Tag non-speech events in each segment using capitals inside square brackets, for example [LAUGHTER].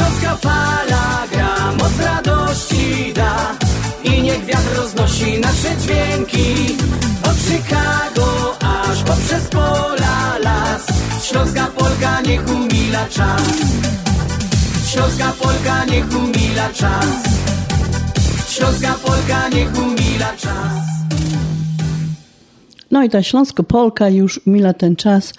Śląska fala gra, moc radości da. I niech wiatr roznosi nasze dźwięki. Od Chicago aż poprzez pola las. Śląska Polka niech umila czas. Śląska Polka niech umila czas. Śląska Polka niech umila czas. No i ta Śląsko-Polka już umila ten czas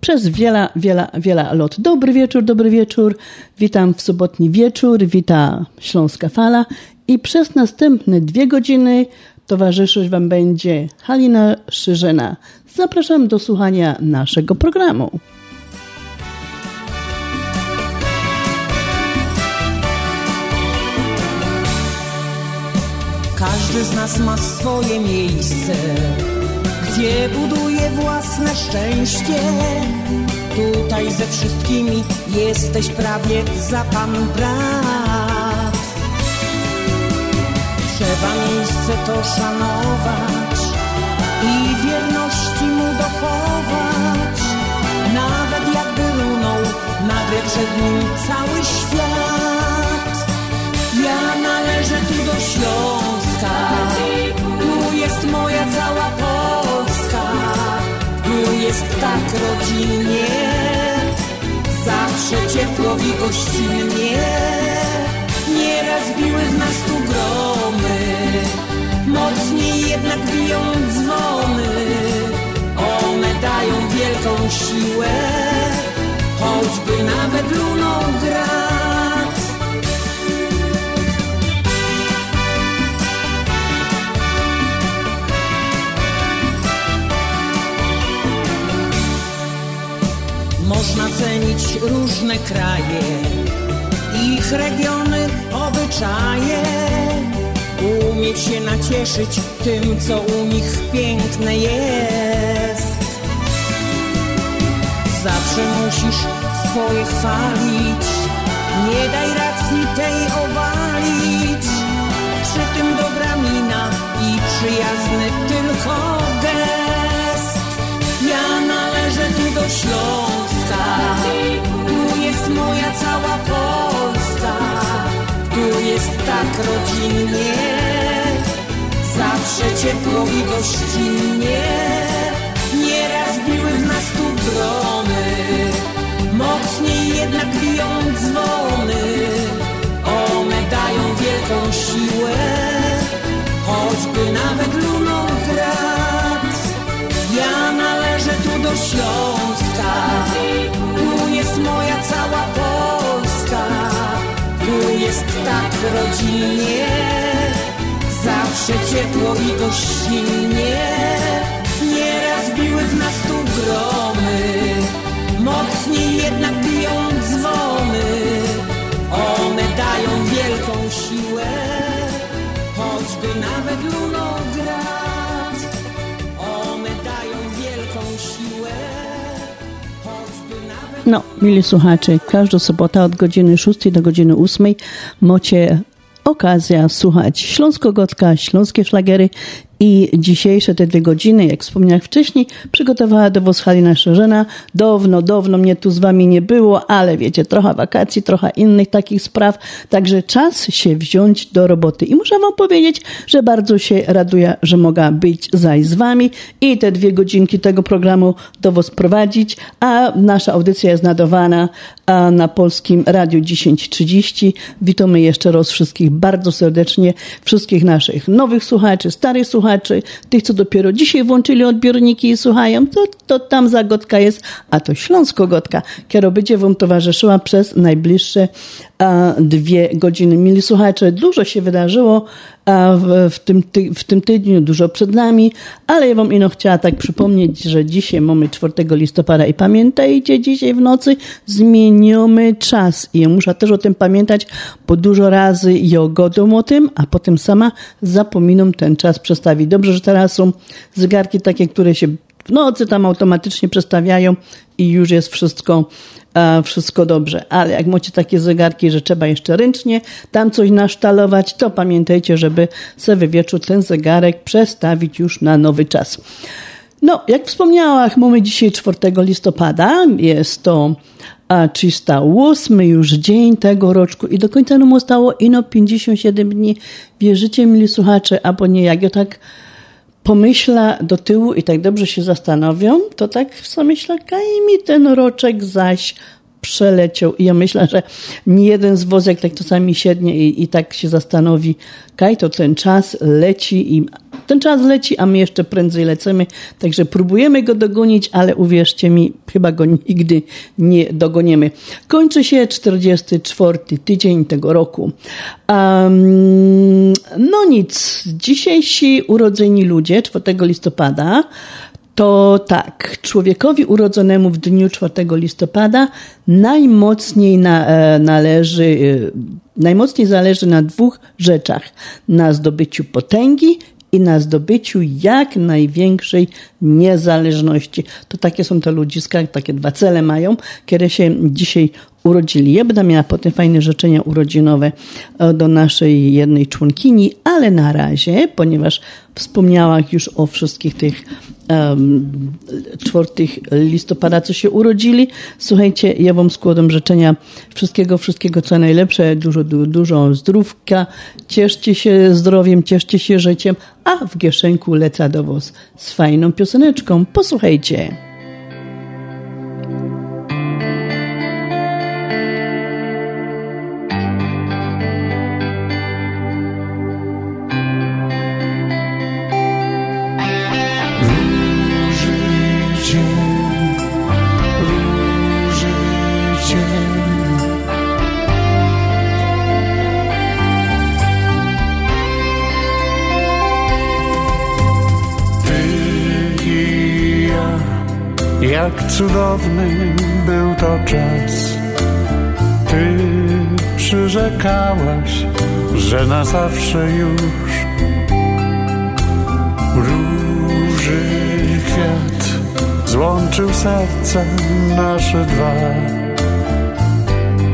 przez wiele, wiele, wiele lot. Dobry wieczór, dobry wieczór. Witam w sobotni wieczór, wita Śląska Fala i przez następne dwie godziny towarzyszyć Wam będzie Halina Szyżena. Zapraszam do słuchania naszego programu. Każdy z nas ma swoje miejsce, gdzie buduje własne szczęście. Tutaj ze wszystkimi jesteś prawie za pan brat. Trzeba miejsce to szanować i wierności mu dochować. Nawet jakby runął nagle przed nim cały świat. Ja należę tu do Śląska, jest tak rodzinnie, zawsze ciepło i gościnnie. Nieraz biły w nas tu gromy, mocniej jednak biją dzwony. One dają wielką siłę, choćby nawet luną grad. Można cenić różne kraje, ich regiony, obyczaje, umieć się nacieszyć tym, co u nich piękne jest. Zawsze musisz swoje chwalić, nie daj racji tej obalić. Przy tym dobra mina i przyjazny tylko gest. Ja należę tu do Śląska, tu jest moja cała Polska, tu jest tak rodzinnie, zawsze ciepło i gościnnie. Nieraz biły w nas tu gromy, mocniej jednak biją dzwony. One dają wielką siłę, choćby nawet luną grad. Ja należę tu do Śląska, Polska. Tu jest moja cała Polska. Tu jest tak rodzinnie. Zawsze ciepło i gościnnie. Nieraz biły w nas tu gromy. Mocniej jednak biją dzwony. One dają wielką siłę. Choćby nawet luną No, mili słuchacze, każda sobota od godziny 6 do godziny 8 macie okazja słuchać Śląsko-Gotka, Śląskie Szlagery i dzisiejsze te dwie godziny, jak wspomniałem wcześniej, przygotowała do was Halina Szerzena. Dawno, dawno mnie tu z wami nie było, ale wiecie, trochę wakacji, trochę innych takich spraw, także czas się wziąć do roboty. I muszę wam powiedzieć, że bardzo się raduję, że mogę być zaś z wami i te dwie godzinki tego programu do was prowadzić, a nasza audycja jest nadawana na Polskim Radiu 1030. Witamy jeszcze raz wszystkich bardzo serdecznie, wszystkich naszych nowych słuchaczy, starych słuchaczy, tych, co dopiero dzisiaj włączyli odbiorniki i słuchają, to, to tam zagodka jest, a to Śląsko-Gotka, która będzie wam towarzyszyła przez najbliższe a, dwie godziny. Mili słuchacze, dużo się wydarzyło a, w, w, tym ty, w tym tygodniu, dużo przed nami, ale ja wam ino chciała tak przypomnieć, że dzisiaj mamy 4 listopada i pamiętajcie, dzisiaj w nocy zmieniamy czas i ja muszę też o tym pamiętać, bo dużo razy ja godam o tym, a potem sama zapominam ten czas przestawić. Dobrze, że teraz są zegarki takie, które się w nocy tam automatycznie przestawiają i już jest wszystko, wszystko dobrze. Ale jak macie takie zegarki, że trzeba jeszcze ręcznie tam coś nasztalować, to pamiętajcie, żeby sobie wieczór ten zegarek przestawić już na nowy czas. No, jak wspomniałam, mamy dzisiaj 4 listopada. Jest to a 308 już dzień tego roczku i do końca nam zostało ino 57 dni. Wierzycie, mili słuchacze, albo nie, jak ja tak pomyśla do tyłu i tak dobrze się zastanowią, to tak sobie myślę, kaj mi ten roczek zaś przeleciał. I ja myślę, że nie jeden z wozek tak czasami siednie i, i tak się zastanowi, kaj to ten czas leci i ten czas leci, a my jeszcze prędzej lecimy. Także próbujemy go dogonić, ale uwierzcie mi, chyba go nigdy nie dogonimy. Kończy się 44 tydzień tego roku. Um, no nic, dzisiejsi urodzeni ludzie 4 listopada to tak, człowiekowi urodzonemu w dniu 4 listopada najmocniej na, e, należy, e, najmocniej zależy na dwóch rzeczach: na zdobyciu potęgi i na zdobyciu jak największej niezależności. To takie są te ludziska, takie dwa cele mają, kiedy się dzisiaj urodzili. Ja będę miała potem fajne życzenia urodzinowe e, do naszej jednej członkini, ale na razie, ponieważ wspomniałam już o wszystkich tych um, 4 listopada, co się urodzili. Słuchajcie, ja wam składam życzenia wszystkiego, wszystkiego co najlepsze, dużo, dużo, dużo zdrówka. Cieszcie się zdrowiem, cieszcie się życiem, a w Gieszenku leca do was z fajną pioseneczką. Posłuchajcie. Cudowny był to czas. Ty przyrzekałaś, że na zawsze już róży kwiat złączył serca nasze dwa.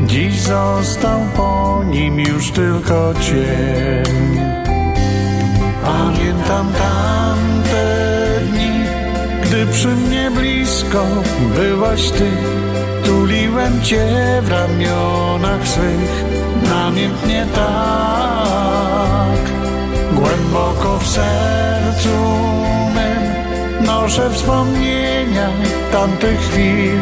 Dziś został po nim już tylko cień. Pamiętam tamte przy mnie blisko byłaś ty, tuliłem cię w ramionach swych, namiętnie tak. Głęboko w sercu mym noszę wspomnienia tamtych chwil.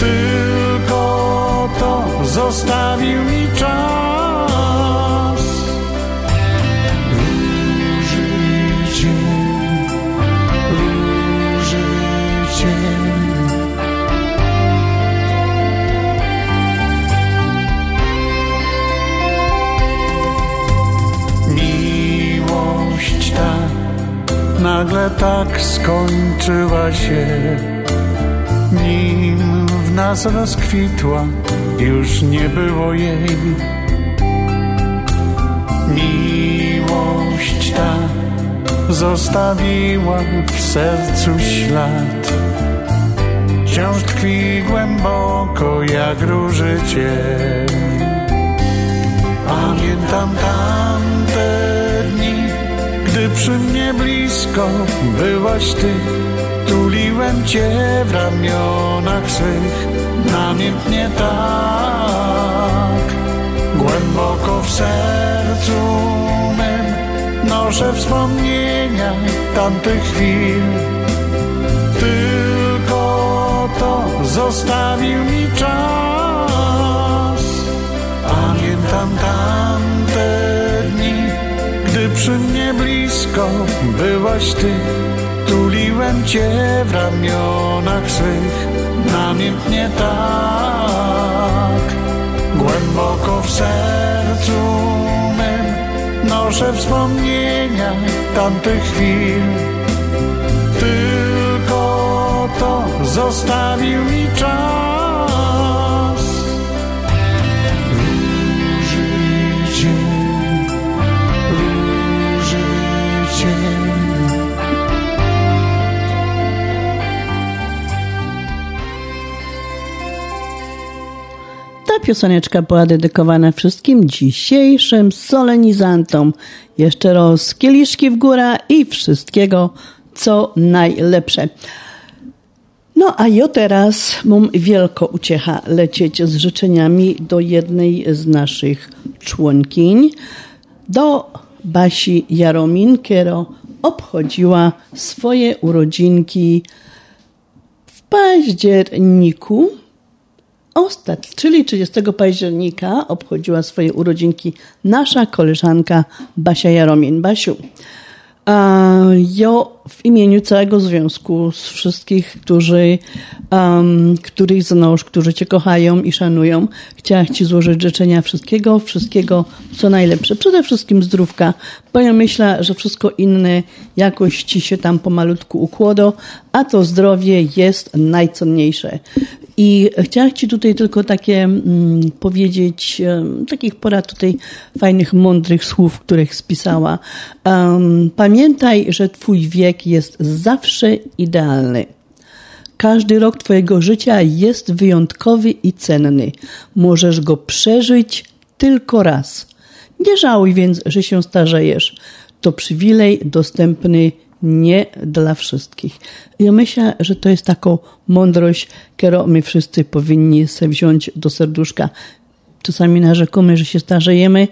Tylko to zostawił mi czas. Nagle tak skończyła się, nim w nas rozkwitła, już nie było jej. Miłość ta zostawiła w sercu ślad, wciąż tkwi głęboko jak róży cień. Pamiętam dni, przy mnie blisko byłaś ty. Tuliłem cię w ramionach swych, namiętnie tak. Głęboko w sercu mym noszę wspomnienia tamtych chwil. Tylko to zostawił mi czas. Pamiętam dni, przy mnie blisko byłaś ty. Tuliłem cię w ramionach swych, namiętnie tak. Głęboko w sercu mym noszę wspomnienia tamtych chwil. Tylko to zostawił mi czas. Ta pioseneczka była dedykowana wszystkim dzisiejszym solenizantom. Jeszcze raz kieliszki w górę i wszystkiego, co najlepsze. No a ja teraz mam wielko uciecha lecieć z życzeniami do jednej z naszych członkiń, do Basi Jaromin, która obchodziła swoje urodzinki w październiku. Ostat, czyli 30 października obchodziła swoje urodzinki nasza koleżanka Basia Jaromin. Basiu, ja w imieniu całego związku, z wszystkich, którzy, um, których znasz, którzy Cię kochają i szanują, chciałam Ci złożyć życzenia wszystkiego, wszystkiego, co najlepsze. Przede wszystkim zdrówka, bo ja myślę, że wszystko inne jakoś Ci się tam pomalutku ukłodo, a to zdrowie jest najcenniejsze. I chciałam Ci tutaj tylko takie mm, powiedzieć, um, takich porad tutaj fajnych, mądrych słów, których spisała. Um, pamiętaj, że Twój wiek jest zawsze idealny. Każdy rok Twojego życia jest wyjątkowy i cenny. Możesz go przeżyć tylko raz. Nie żałuj więc, że się starzejesz. To przywilej dostępny nie dla wszystkich. Ja myślę, że to jest taką mądrość, którą my wszyscy powinni sobie wziąć do serduszka. Czasami narzekamy, że się starzejemy,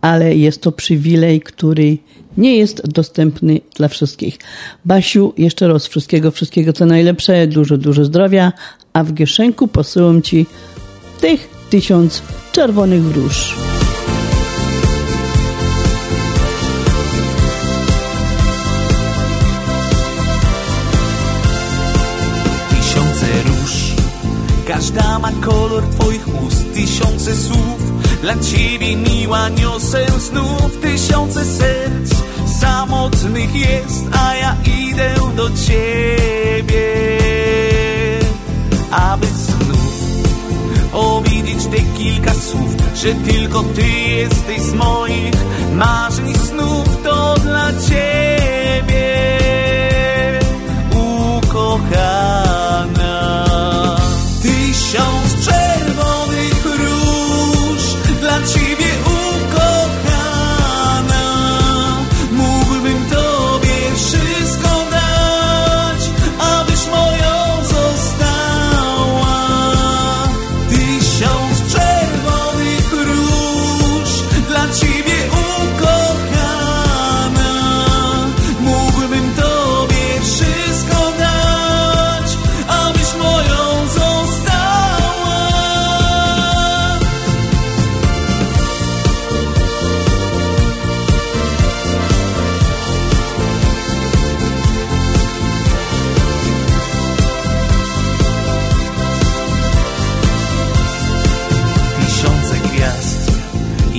ale jest to przywilej, który nie jest dostępny dla wszystkich. Basiu, jeszcze raz wszystkiego, wszystkiego co najlepsze, dużo, dużo zdrowia, a w kieszenku posyłam Ci tych tysiąc czerwonych róż. Każda ma kolor Twoich ust, tysiące słów. Dla Ciebie miła niosę znów, tysiące serc samotnych jest, a ja idę do Ciebie, aby znów powiedzieć te kilka słów, że tylko Ty jesteś z moich marzeń snów, to dla Ciebie, ukochana.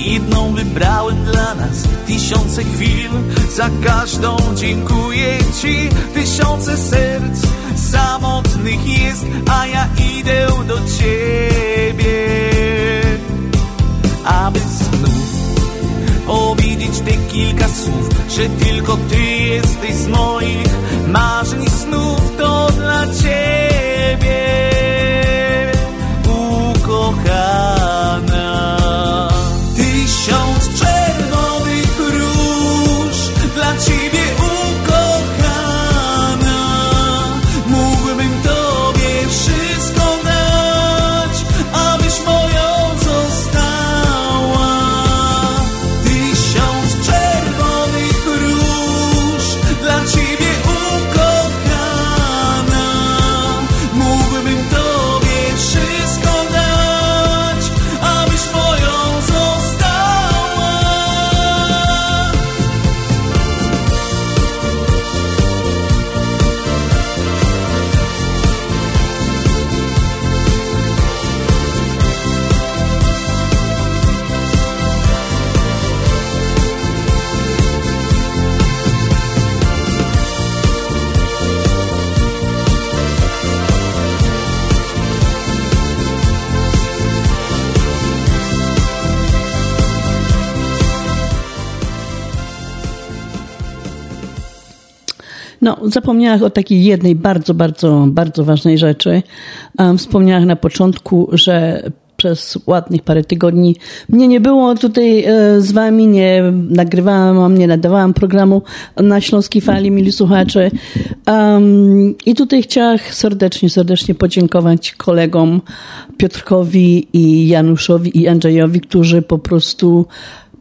Jedną wybrałem dla nas Tysiące chwil. Za każdą dziękuję Ci Tysiące serc Samotnych jest A ja idę do Ciebie. Aby znów Powiedzieć te kilka słów Że tylko Ty jesteś z moich Marzeń snów To dla Ciebie Zapomniałam o takiej jednej bardzo, bardzo, bardzo ważnej rzeczy. Wspomniałam na początku, że przez ładnych parę tygodni mnie nie było tutaj e, z wami, nie nagrywałam, nie nadawałam programu na Śląskiej Fali, mili słuchacze. I tutaj chciałam serdecznie, serdecznie podziękować kolegom Piotrkowi i Januszowi i Andrzejowi, którzy po prostu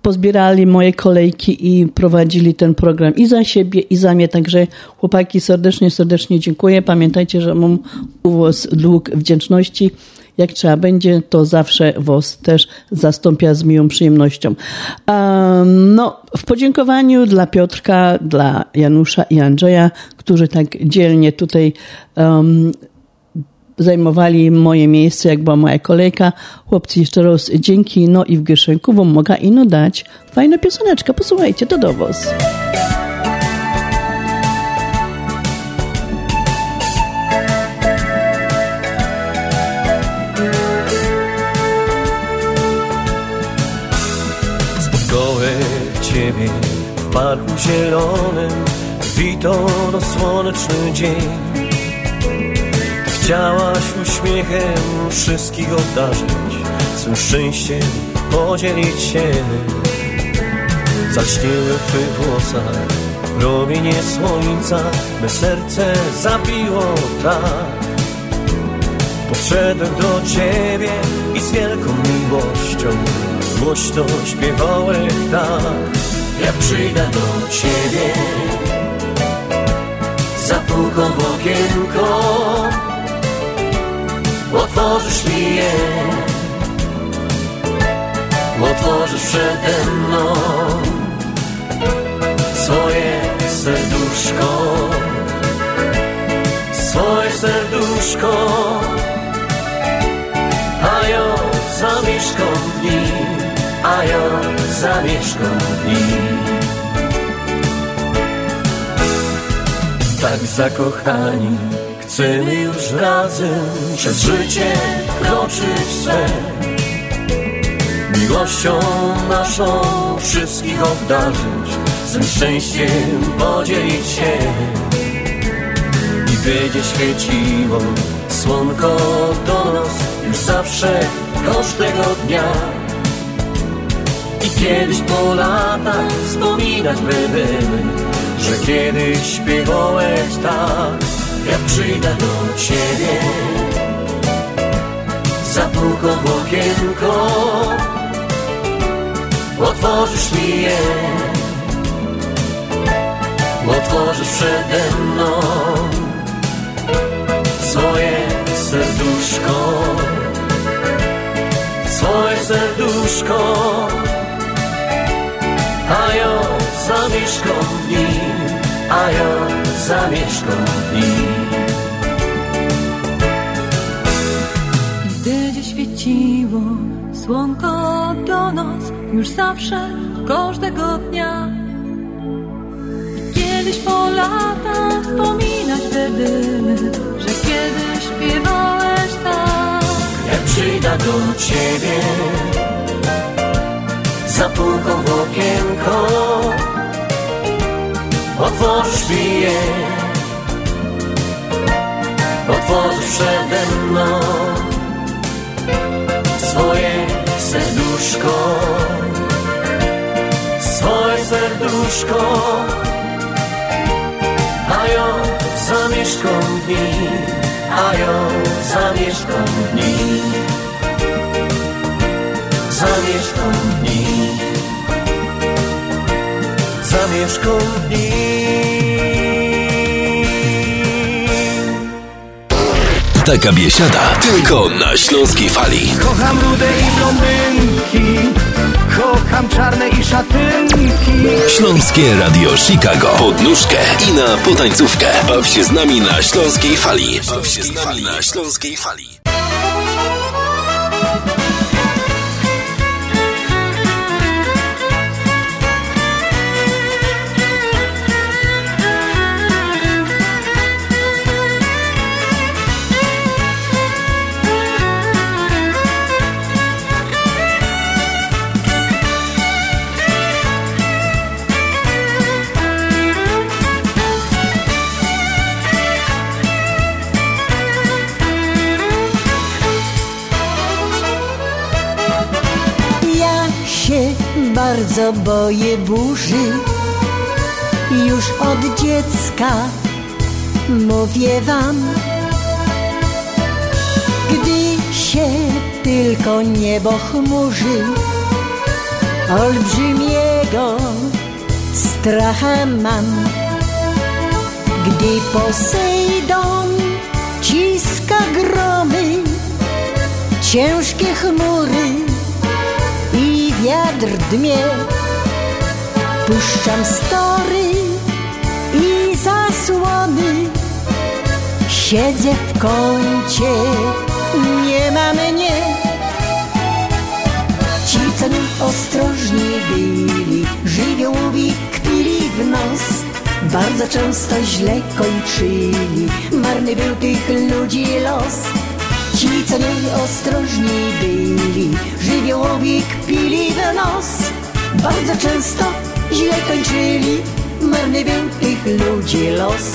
pozbierali moje kolejki i prowadzili ten program i za siebie, i za mnie. Także chłopaki serdecznie, serdecznie dziękuję. Pamiętajcie, że mam u was dług wdzięczności. Jak trzeba będzie, to zawsze was też zastąpia z miłą przyjemnością. Um, no, w podziękowaniu dla Piotrka, dla Janusza i Andrzeja, którzy tak dzielnie tutaj um, zajmowali moje miejsce, jak była moja kolejka. Chłopcy, jeszcze raz dzięki, no i w Gyszynku wam mogę ino dać fajna pioseneczka. Posłuchajcie, to do was. Ciebie w parku zielonym Wito słoneczny dzień Chciałaś uśmiechem wszystkich obdarzyć Swym szczęściem podzielić się. Zaśniły w Twych włosach promienie słońca Me serce zabiło tak. Podszedłem do Ciebie i z wielką miłością Głośno śpiewałem tak. Jak przyjdę do Ciebie Zapuką w okienko Otworzysz mi je. Otworzysz przede mną Swoje serduszko. Swoje serduszko. A ja zamieszkam w A ja zamieszkam w Tak zakochani Chcemy już razem przez życie kroczyć swe. Miłością naszą wszystkich obdarzyć Swym szczęściem podzielić się. I będzie świeciło słonko do nas Już zawsze każdego dnia. I kiedyś po latach wspominać będziemy Że kiedyś śpiewałeś tak jak przyjdę do ciebie Zapuką w okienko. Otworzysz mi je Otworzysz przede mną Swoje serduszko. Swoje serduszko A ja zamieszkam w nim A ja zamieszkam w nim świeciło. Słonko do noc Już zawsze, każdego dnia. I kiedyś po latach wspominać będziemy Że kiedyś śpiewałeś tak. Jak przyjdę do ciebie Zapuką w okienko Otworzysz mi je Otworzysz przede mną Swoje serduszko. Swoje serduszko A ja zamieszkam w nim A ja zamieszkam w nim Zamieszkam w nim Zamieszkam w nim Taka biesiada tylko na Śląskiej Fali. Kocham rude i blondynki Kocham czarne i szatynki Śląskie Radio Chicago. Pod nóżkę i na potańcówkę. Baw się z nami na Śląskiej Fali. Baw się z nami na Śląskiej Fali. Bardzo boję burzy. Już od dziecka mówię wam, gdy się tylko niebo chmurzy, olbrzymiego stracha mam. Gdy Posejdon ciska gromy, ciężkie chmury wiatr dmie, puszczam story i zasłony, siedzę w kącie, nie ma mnie. Ci, co mi ostrożni byli, żywiołowi kpili w nos, bardzo często źle kończyli, marny był tych ludzi los. Ci, co nieostrożni byli, żywiołowi kpili w nos, bardzo często źle kończyli, marny był tych ludzi los.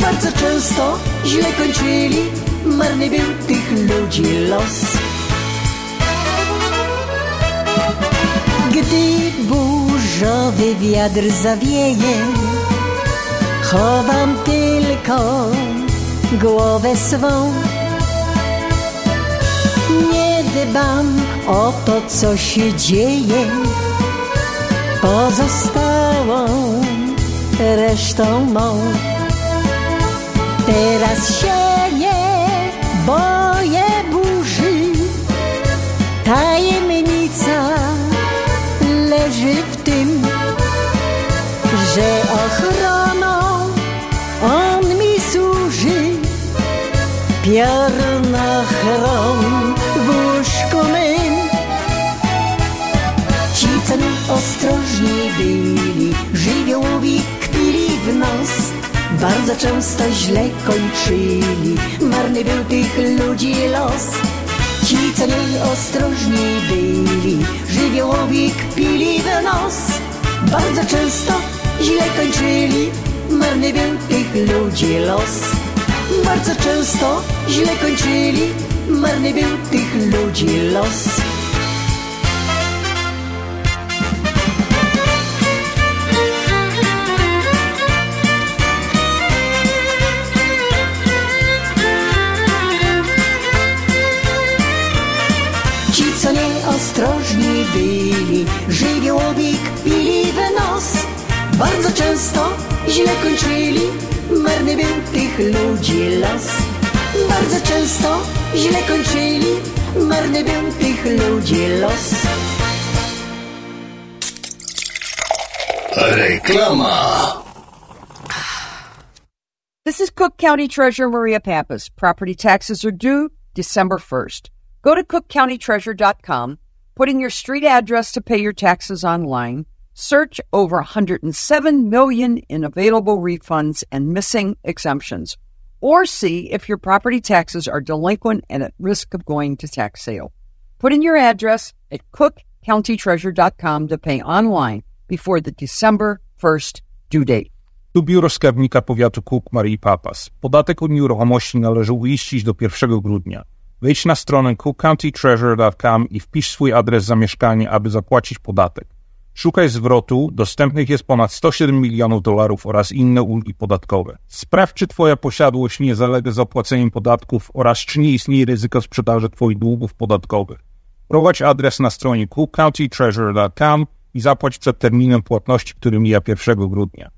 Bardzo często źle kończyli, marny był tych ludzi los. Gdy burzowy wiatr zawieje, chowam tylko głowę swą. Nie dbam o to, co się dzieje, pozostałą resztą mą. Teraz się nie boję burzy, tajemnica leży w tym, że ochroną on mi służy. Piornochrom ostrożni byli, żywiołowi kpili w nos, bardzo często źle kończyli, marny był tych ludzi los. Ci, co nieostrożni byli, żywiołowi kpili w nos, bardzo często źle kończyli, marny był tych ludzi los. Bardzo często źle kończyli, marny był tych ludzi los. Byli, żywiołowi kpili w nos, bardzo często źle kończyli, marny był tych ludzi los. Bardzo często źle kończyli, marny był tych ludzi los. Reklama. This is Cook County Treasurer Maria Pappas. Property taxes are due December 1st. Go to cookcountytreasure.com, put in your street address to pay your taxes online, search over 107 million in available refunds and missing exemptions, or see if your property taxes are delinquent and at risk of going to tax sale. Put in your address at cookcountytreasure.com to pay online before the December 1st due date. Tu biuro skarbnika powiatu Cook Marii Papas. Podatek od nieruchomości należy uiścić do 1 grudnia. Wejdź na stronę cookcountytreasure.com i wpisz swój adres zamieszkania, aby zapłacić podatek. Szukaj zwrotu, dostępnych jest ponad 107 milionów dolarów oraz inne ulgi podatkowe. Sprawdź, czy Twoja posiadłość nie zalega zapłaceniem podatków oraz czy nie istnieje ryzyko sprzedaży Twoich długów podatkowych. Prowadź adres na stronie cookcountytreasure.com i zapłać przed terminem płatności, który mija 1 grudnia.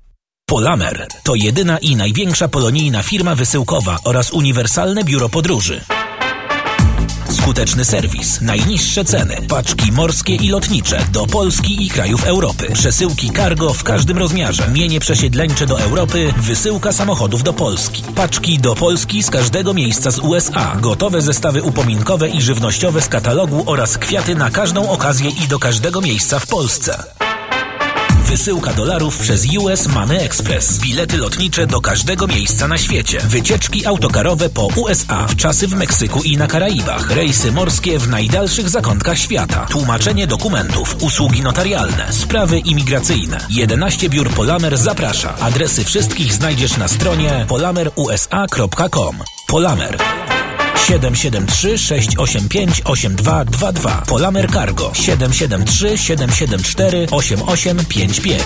Polamer to jedyna i największa polonijna firma wysyłkowa oraz uniwersalne biuro podróży. Skuteczny serwis, najniższe ceny, paczki morskie i lotnicze do Polski i krajów Europy, przesyłki cargo w każdym rozmiarze, mienie przesiedleńcze do Europy, wysyłka samochodów do Polski, paczki do Polski z każdego miejsca z USA, gotowe zestawy upominkowe i żywnościowe z katalogu oraz kwiaty na każdą okazję i do każdego miejsca w Polsce. Wysyłka dolarów przez US Money Express. Bilety lotnicze do każdego miejsca na świecie. Wycieczki autokarowe po USA w czasy w Meksyku i na Karaibach. Rejsy morskie w najdalszych zakątkach świata. Tłumaczenie dokumentów. Usługi notarialne. Sprawy imigracyjne. 11 biur Polamer zaprasza. Adresy wszystkich znajdziesz na stronie polamerusa.com. Polamer. 773 685 8222. Polamer Cargo 773 774 8855.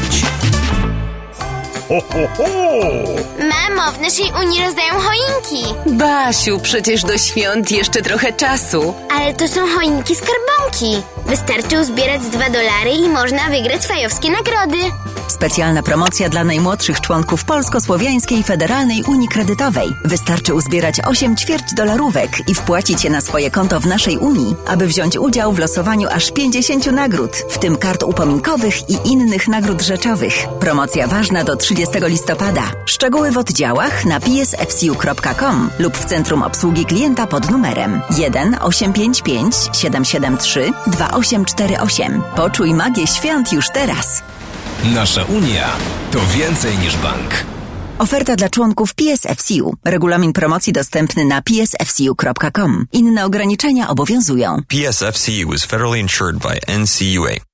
Ho, ho, ho! Mamo, w naszej Unii rozdają choinki. Basiu, przecież do świąt jeszcze trochę czasu. Ale to są choinki skarbonki. Wystarczy uzbierać dwa dolary i można wygrać fajowskie nagrody. Specjalna promocja dla najmłodszych członków Polsko-Słowiańskiej Federalnej Unii Kredytowej. Wystarczy uzbierać 8 ćwierć dolarówek i wpłacić je na swoje konto w naszej Unii, aby wziąć udział w losowaniu aż 50 nagród, w tym kart upominkowych i innych nagród rzeczowych. Promocja ważna do 30 listopada. Szczegóły w oddziałach na psfcu.com lub w Centrum Obsługi Klienta pod numerem 1 855 773 2848. Poczuj magię świąt już teraz. Nasza Unia to więcej niż bank. Oferta dla członków PSFCU. Regulamin promocji dostępny na psfcu.com. Inne ograniczenia obowiązują. PSFCU is federally insured by NCUA.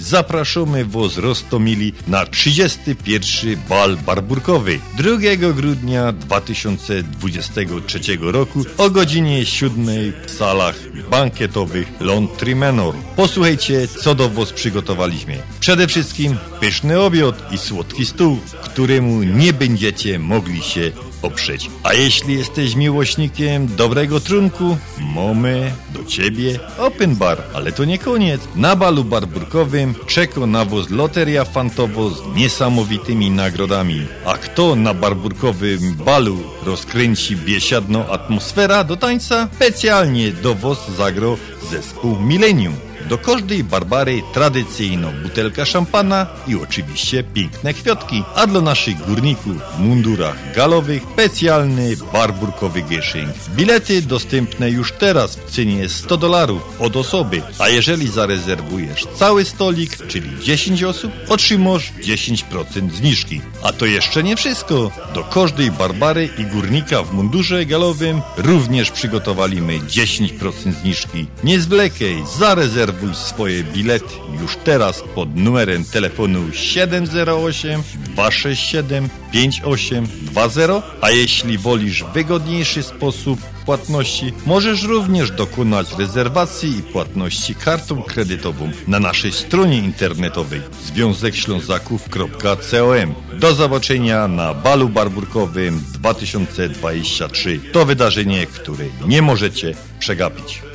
Zapraszamy Was Rostomili na 31. bal barburkowy 2 grudnia 2023 roku o godzinie 7 w salach bankietowych Laundry Manor. Posłuchajcie, co do Was przygotowaliśmy. Przede wszystkim pyszny obiad i słodki stół, któremu nie będziecie mogli się oprzeć. A jeśli jesteś miłośnikiem dobrego trunku, mamy do Ciebie open bar. Ale to nie koniec. Na balu barburkowym czeka na was loteria fantowo z niesamowitymi nagrodami. A kto na barburkowym balu rozkręci biesiadną atmosfera do tańca? Specjalnie do was zagro zespół Millennium. Do każdej Barbary tradycyjną butelka szampana i oczywiście piękne kwiatki. A dla naszych górników w mundurach galowych specjalny barburkowy gieszynk. Bilety dostępne już teraz w cenie 100 dolarów od osoby. A jeżeli zarezerwujesz cały stolik, czyli 10 osób, otrzymasz 10% zniżki. A to jeszcze nie wszystko. Do każdej Barbary i górnika w mundurze galowym również przygotowaliśmy 10% zniżki. Nie zwlekaj, zarezerwuj swoje bilety już teraz pod numerem telefonu 708 267 5820, a jeśli wolisz wygodniejszy sposób płatności, możesz również dokonać rezerwacji i płatności kartą kredytową na naszej stronie internetowej związekślązaków.com. Do zobaczenia na balu barburkowym 2023. To wydarzenie, które nie możecie przegapić.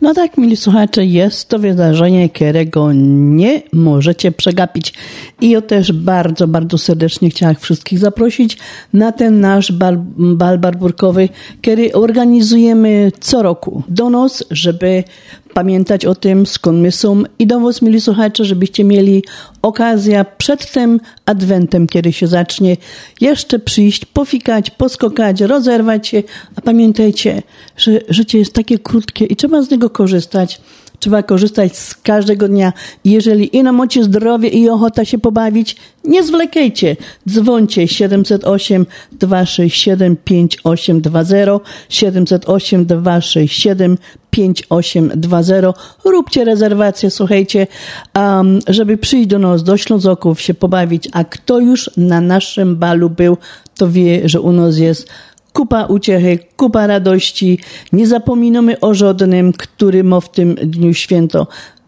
No tak, mili słuchacze, jest to wydarzenie, którego nie możecie przegapić. I ja też bardzo, bardzo serdecznie chciałam wszystkich zaprosić na ten nasz bal, bal barburkowy, który organizujemy co roku do nos, żeby pamiętać o tym, skąd my są i do was, słuchacze, żebyście mieli okazję przed tym adwentem, kiedy się zacznie, jeszcze przyjść, pofikać, poskokać, rozerwać się, a pamiętajcie, że życie jest takie krótkie i trzeba z niego korzystać. Trzeba korzystać z każdego dnia. Jeżeli i na mocie zdrowie i ochota się pobawić, nie zwlekajcie. Dzwońcie 708 267 5820 708 267 5820. Róbcie rezerwację, słuchajcie, um, żeby przyjść do nas, do Ślązoków, się pobawić. A kto już na naszym balu był, to wie, że u nas jest kupa uciechy, kupa radości. Nie zapominamy o żadnym, który ma w tym dniu święto.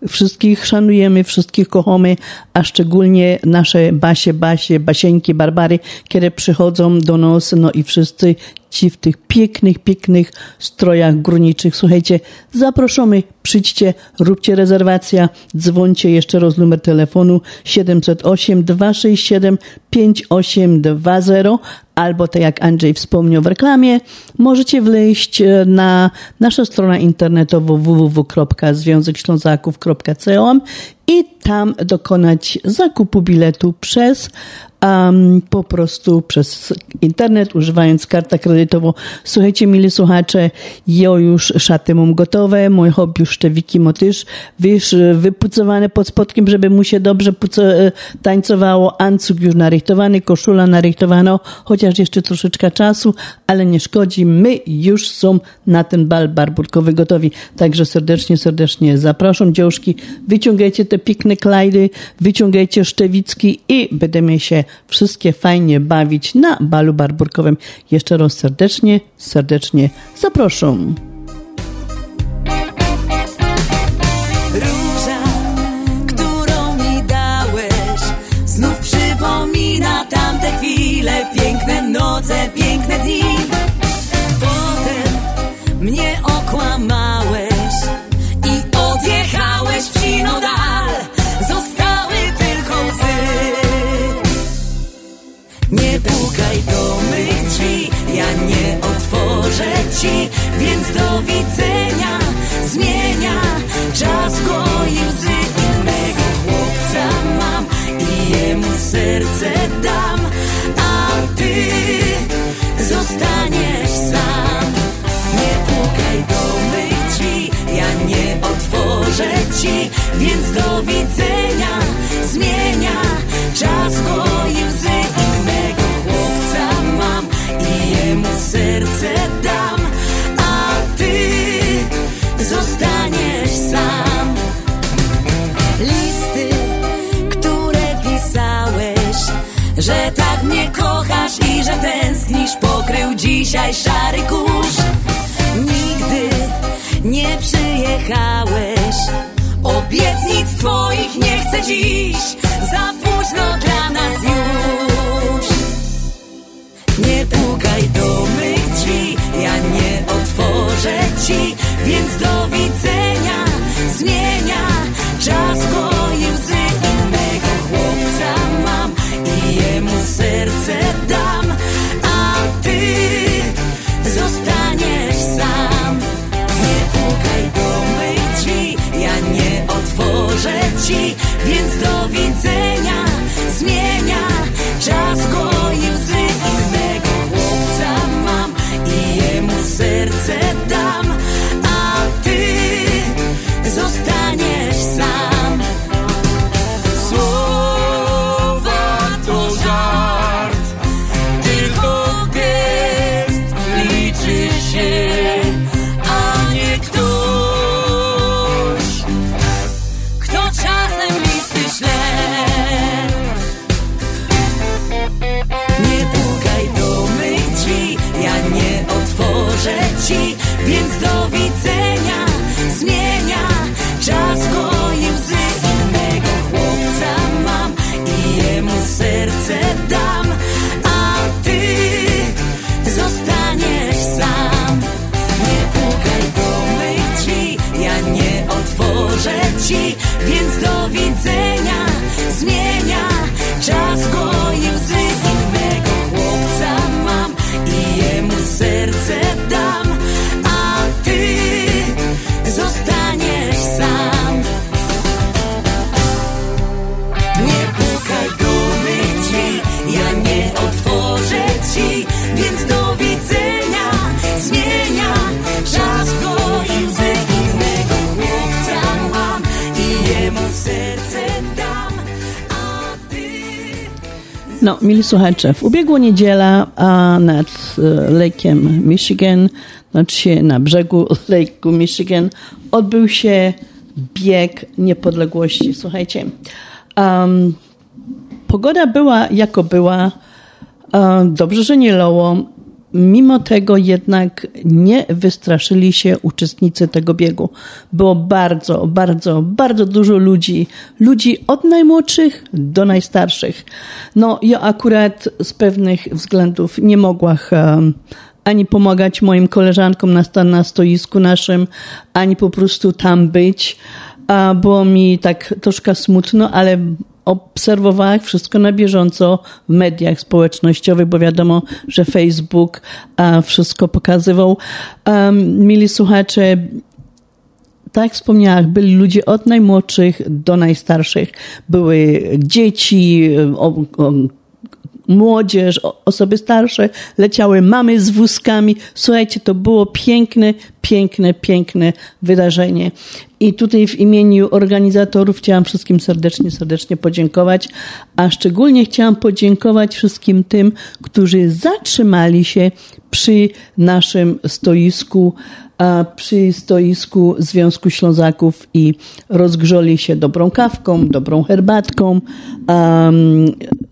Wszystkich szanujemy, wszystkich kochamy, a szczególnie nasze basie, basie, basieńki, barbary, które przychodzą do nas, no i wszyscy ci w tych pięknych, pięknych strojach górniczych. Słuchajcie, zapraszamy, przyjdźcie, róbcie rezerwacja, dzwońcie jeszcze raz numer telefonu 708 267 5820 albo tak jak Andrzej wspomniał w reklamie, możecie wejść na naszą stronę internetową www.związekślązaków.com i tam dokonać zakupu biletu przez um, po prostu przez internet, używając kartę kredytową. Słuchajcie, mili słuchacze, ja już szaty mam gotowe, mój hobby już szczewiki motyż, wiesz, wypucowane pod spodkiem, żeby mu się dobrze puco, tańcowało, ancuk już narychtowany, koszula narychtowano, chociaż jeszcze troszeczkę czasu, ale nie szkodzi, my już są na ten bal barburkowy gotowi. Także serdecznie, serdecznie zapraszam, dziążki, wyciągajcie te pikne klajdy, wyciągajcie szczewicki i będziemy się wszystkie fajnie bawić na balu barburkowym. Jeszcze raz serdecznie, serdecznie zapraszam. Róża, którą mi dałeś, znów przypomina tamte chwile, piękne noce, piękne dni. Potem mnie okłamałeś ja nie otworzę ci, więc do widzenia zmienia czas goi łzy innego chłopca mam i jemu serce dam, a ty zostaniesz sam. Nie pukaj do mych drzwi, ja nie otworzę ci, więc do widzenia zmienia czas goi łzy że tak mnie kochasz i że tęsknisz, pokrył dzisiaj szary kurz. Nigdy nie przyjechałeś, obietnic twoich nie chcę dziś, za późno dla nas już. Nie pukaj do mych drzwi, ja nie otworzę ci, więc do widzenia zmienia czas goi serce dam, a ty zostaniesz sam. Nie pukaj do mych drzwi, ja nie otworzę ci, więc do widzenia zmienia więc do widzenia No, mili słuchacze, w ubiegłą niedziela a nad e, Lake'em Michigan, znaczy na brzegu [LAUGHS] Lake'u Michigan, odbył się bieg niepodległości. Słuchajcie, um, pogoda była jako była, um, dobrze, że nie lało, Mimo tego jednak nie wystraszyli się uczestnicy tego biegu. Było bardzo, bardzo, bardzo dużo ludzi. Ludzi od najmłodszych do najstarszych. No, ja akurat z pewnych względów nie mogłam ani pomagać moim koleżankom na, na stoisku naszym, ani po prostu tam być. A było mi tak troszkę smutno, ale obserwowałam wszystko na bieżąco w mediach społecznościowych, bo wiadomo, że Facebook wszystko pokazywał. Um, mili słuchacze, tak jak wspomniałam, byli ludzie od najmłodszych do najstarszych. Były dzieci, o, o, młodzież, osoby starsze, leciały mamy z wózkami. Słuchajcie, to było piękne, piękne, piękne wydarzenie. I tutaj w imieniu organizatorów chciałam wszystkim serdecznie, serdecznie podziękować, a szczególnie chciałam podziękować wszystkim tym, którzy zatrzymali się przy naszym stoisku przy stoisku Związku Ślązaków i rozgrzoli się dobrą kawką, dobrą herbatką,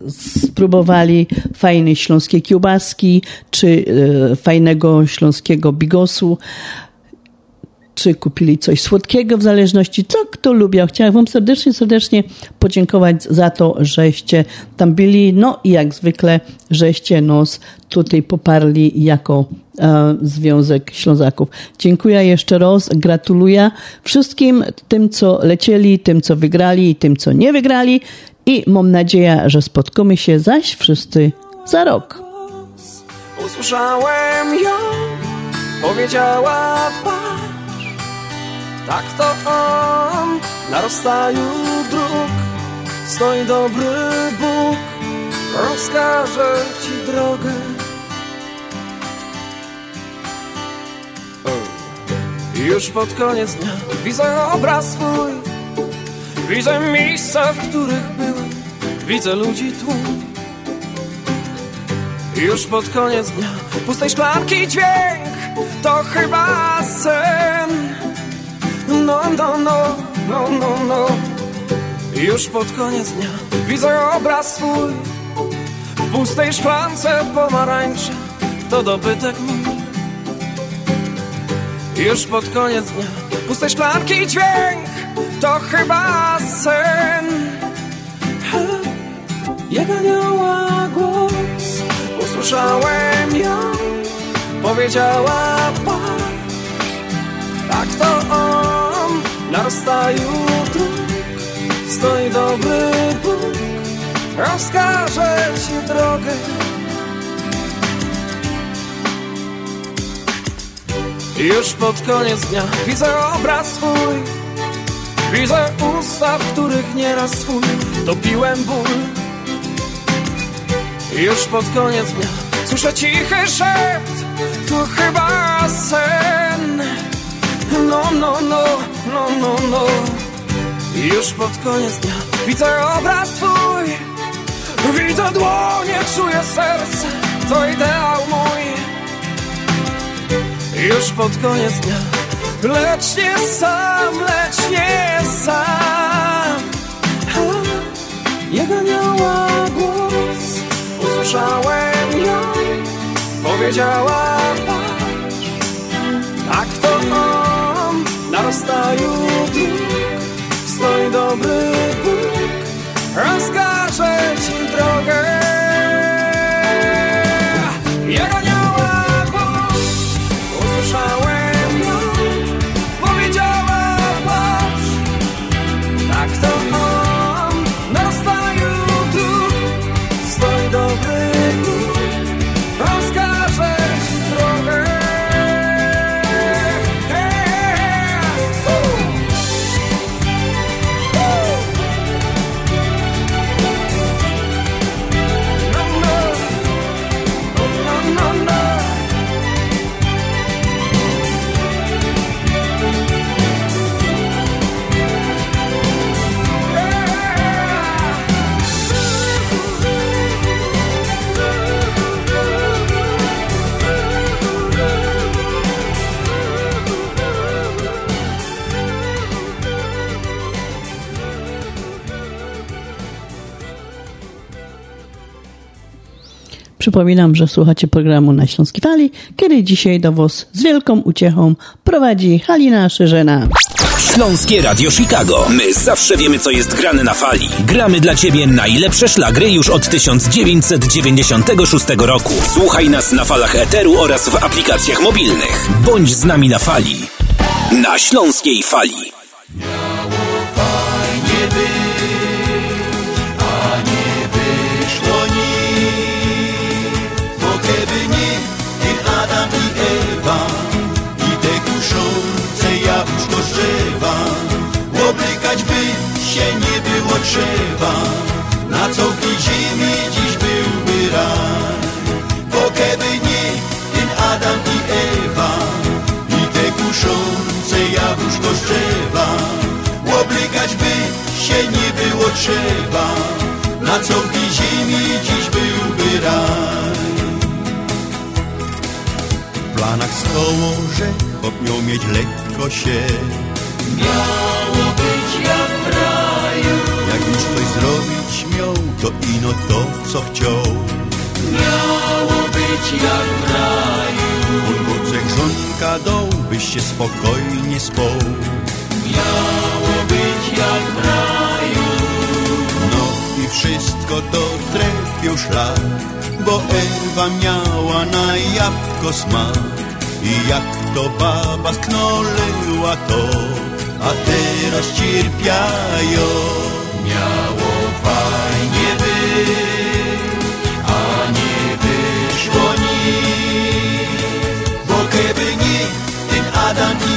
spróbowali fajnej śląskiej kiełbaski czy e, fajnego śląskiego bigosu czy kupili coś słodkiego, w zależności co kto lubiał. Chciałam Wam serdecznie, serdecznie podziękować za to, żeście tam byli. No i jak zwykle, żeście nos tutaj poparli jako e, Związek Ślązaków. Dziękuję jeszcze raz, gratuluję wszystkim tym, co lecieli, tym, co wygrali i tym, co nie wygrali. I mam nadzieję, że spotkamy się zaś wszyscy za rok. Usłyszałem ją, powiedziała pan. Tak to on na rozstaju dróg Stoi dobry Bóg Rozkaże ci drogę. Już pod koniec dnia widzę obraz swój Widzę miejsca, w których byłem Widzę ludzi tłum. Już pod koniec dnia pustej szklanki dźwięk To chyba sen no, no, no, no, no, no. Już pod koniec dnia widzę obraz swój. W pustej szklance pomarańczy To dobytek mój Już pod koniec dnia pustej szklanki dźwięk To chyba sen. Jak anioła głos. Usłyszałem ją Powiedziała pan Tak to on na rozstaju dróg stoi dobry Bóg, rozkaże ci drogę. Już pod koniec dnia widzę obraz swój, widzę usta, w których nieraz swój topiłem ból. Już pod koniec dnia słyszę cichy szept, to chyba sen. No, no, no, no, no, no. Już pod koniec dnia widzę obraz twój. Widzę dłonie, czuję serce To ideał mój. Już pod koniec dnia Lecz nie sam, lecz nie sam. Jego anioła głos Usłyszałem ją Powiedziała patrz Tak to on na rozstaju dróg stoi dobry Bóg, rozkaże ci drogę. Przypominam, że słuchacie programu na Śląskiej Fali, kiedy dzisiaj do Was z wielką uciechą prowadzi Halina Szerzena. Śląskie Radio Chicago. My zawsze wiemy, co jest grane na fali. Gramy dla Ciebie najlepsze szlagry już od 1996 roku. Słuchaj nas na falach Eteru oraz w aplikacjach mobilnych. Bądź z nami na fali. Na Śląskiej Fali. Się nie było trzeba. Na całej ziemi dziś byłby raj Bo kiedy nie ten Adam i Ewa. I te kuszące jabłuszko z drzewa. By się nie było trzeba. Na całej ziemi dziś byłby raj W planach stoło, że miał mieć lekko się. Miało ino to, co chciał. Miało być jak w raju. Bocek żonka dał, byś się spokojnie spał. Miało być jak w raju. No i wszystko to trefił szlak, bo Ewa miała na jabłko smak. I jak to baba sknoleła to, a teraz cierpiają.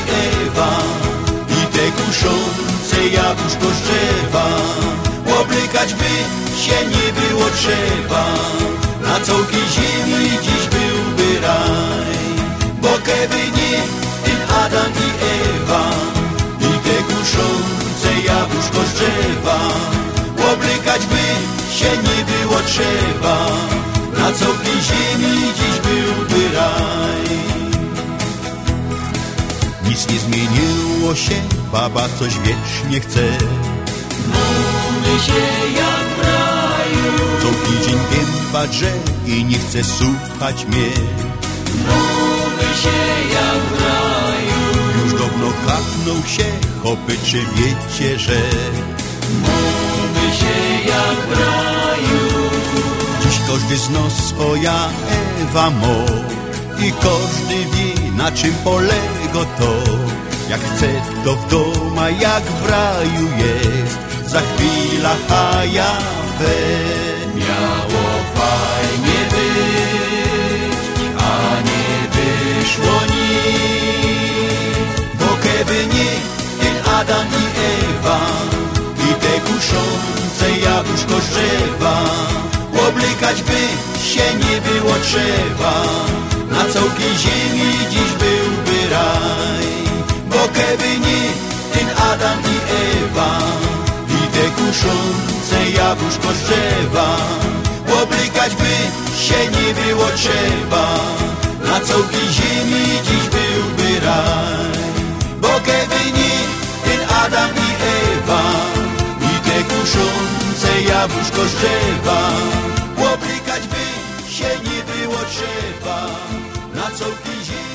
Adam i te kuszące jabłuszko drzewa, oblikać by się nie było trzeba, na całej ziemi dziś byłby raj. Bo keby nie ten Adam i Ewa i te kuszące jabłuszko drzewa, oblikać by się nie było trzeba, na całej ziemi dziś byłby raj. Nic nie zmieniło się, baba coś wiecznie chce. Mówi się jak raju. Co tydzień gęba drze i nie chce słuchać mnie. Mówi się jak raju. Już dawno kapnął się, chopy, czy wiecie, że Mówi się jak raju. dziś każdy z nas swoja Ewa mo i każdy wie, na czym polega to. Jak chce, to w doma, jak w raju jest, za chwilę haja we. Miało fajnie być, a nie wyszło nic. Bo keby nie ten Adam i Ewa i te kuszące jabłuszko drzewa, oblikać by się nie było trzeba, na całej ziemi dziś byłby raj. Bo keby nie ten Adam i Ewa i te kuszące jabłuszko z drzewa, oblikać by się nie było trzeba, na całej ziemi dziś byłby raj. Bo keby nie ten Adam i Ewa i te kuszące jabłuszko z drzewa, oblikać by się nie było trzeba, na całej ziemi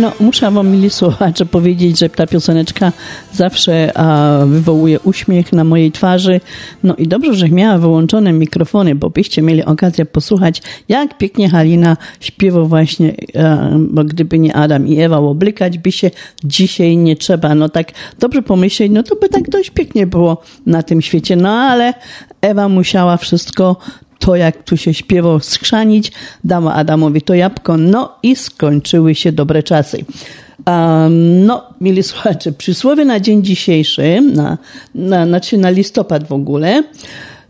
No, muszę wam, mili słuchacze, powiedzieć, że ta pioseneczka zawsze a, wywołuje uśmiech na mojej twarzy. No i dobrze, że miała wyłączone mikrofony, bo byście mieli okazję posłuchać, jak pięknie Halina śpiewa właśnie, a, bo gdyby nie Adam i Ewa, oblikać by się dzisiaj nie trzeba. No tak dobrze pomyśleć, no to by tak dość pięknie było na tym świecie. No ale Ewa musiała wszystko to, jak tu się śpiewał, skrzanić, dała Adamowi to jabłko, no i skończyły się dobre czasy. Um, no, mieli słuchacze, przysłowie na dzień dzisiejszy, na, na, znaczy na listopad w ogóle,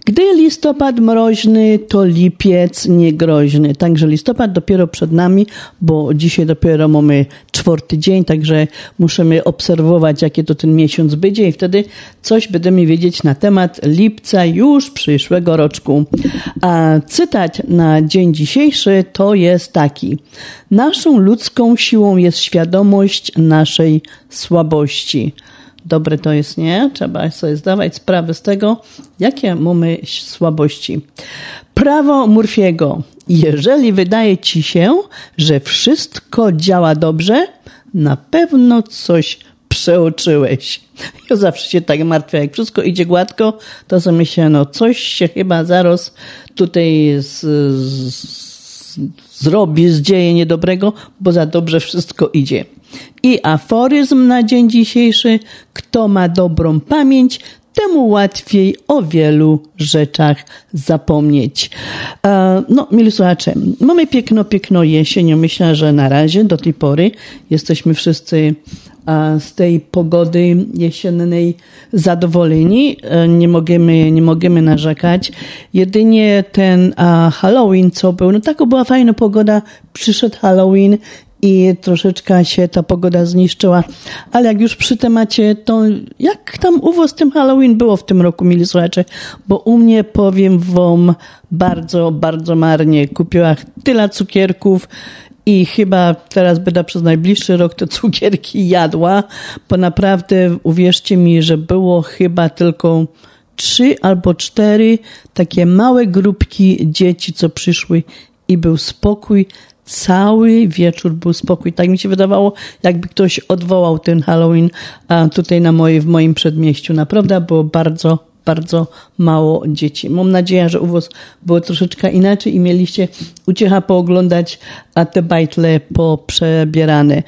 gdy listopad mroźny, to lipiec niegroźny. Także listopad dopiero przed nami, bo dzisiaj dopiero mamy czwarty dzień, także musimy obserwować, jakie to ten miesiąc będzie i wtedy coś będziemy wiedzieć na temat lipca już przyszłego roczku. A cytat na dzień dzisiejszy to jest taki. Naszą ludzką siłą jest świadomość naszej słabości. Dobre to jest, nie? Trzeba sobie zdawać sprawę z tego, jakie mamy słabości. Prawo Murphy'ego. Jeżeli wydaje ci się, że wszystko działa dobrze, na pewno coś przeoczyłeś. Ja zawsze się tak martwię, jak wszystko idzie gładko, to sobie myślę, no coś się chyba zaraz tutaj z, z, zrobi, zdzieje niedobrego, bo za dobrze wszystko idzie. I aforyzm na dzień dzisiejszy, kto ma dobrą pamięć, temu łatwiej o wielu rzeczach zapomnieć. E, No, mili słuchacze, mamy piękno, piękno jesień. Myślę, że na razie do tej pory jesteśmy wszyscy e, z tej pogody jesiennej zadowoleni. E, Nie możemy, nie możemy narzekać. Jedynie ten Halloween, co był, no taka była fajna pogoda, przyszedł Halloween i troszeczkę się ta pogoda zniszczyła. Ale jak już przy temacie, to jak tam u was tym Halloween było w tym roku, mili słuchacze? Bo u mnie, powiem wam, bardzo, bardzo marnie. Kupiłam tyle cukierków i chyba teraz będę przez najbliższy rok te cukierki jadła, bo naprawdę uwierzcie mi, że było chyba tylko trzy albo cztery takie małe grupki dzieci, co przyszły i był spokój. Cały wieczór był spokój. Tak mi się wydawało, jakby ktoś odwołał ten Halloween tutaj na moje, w moim przedmieściu. Naprawdę było bardzo, bardzo mało dzieci. Mam nadzieję, że u Was było troszeczkę inaczej i mieliście uciecha pooglądać, te bajtle poprzebierane.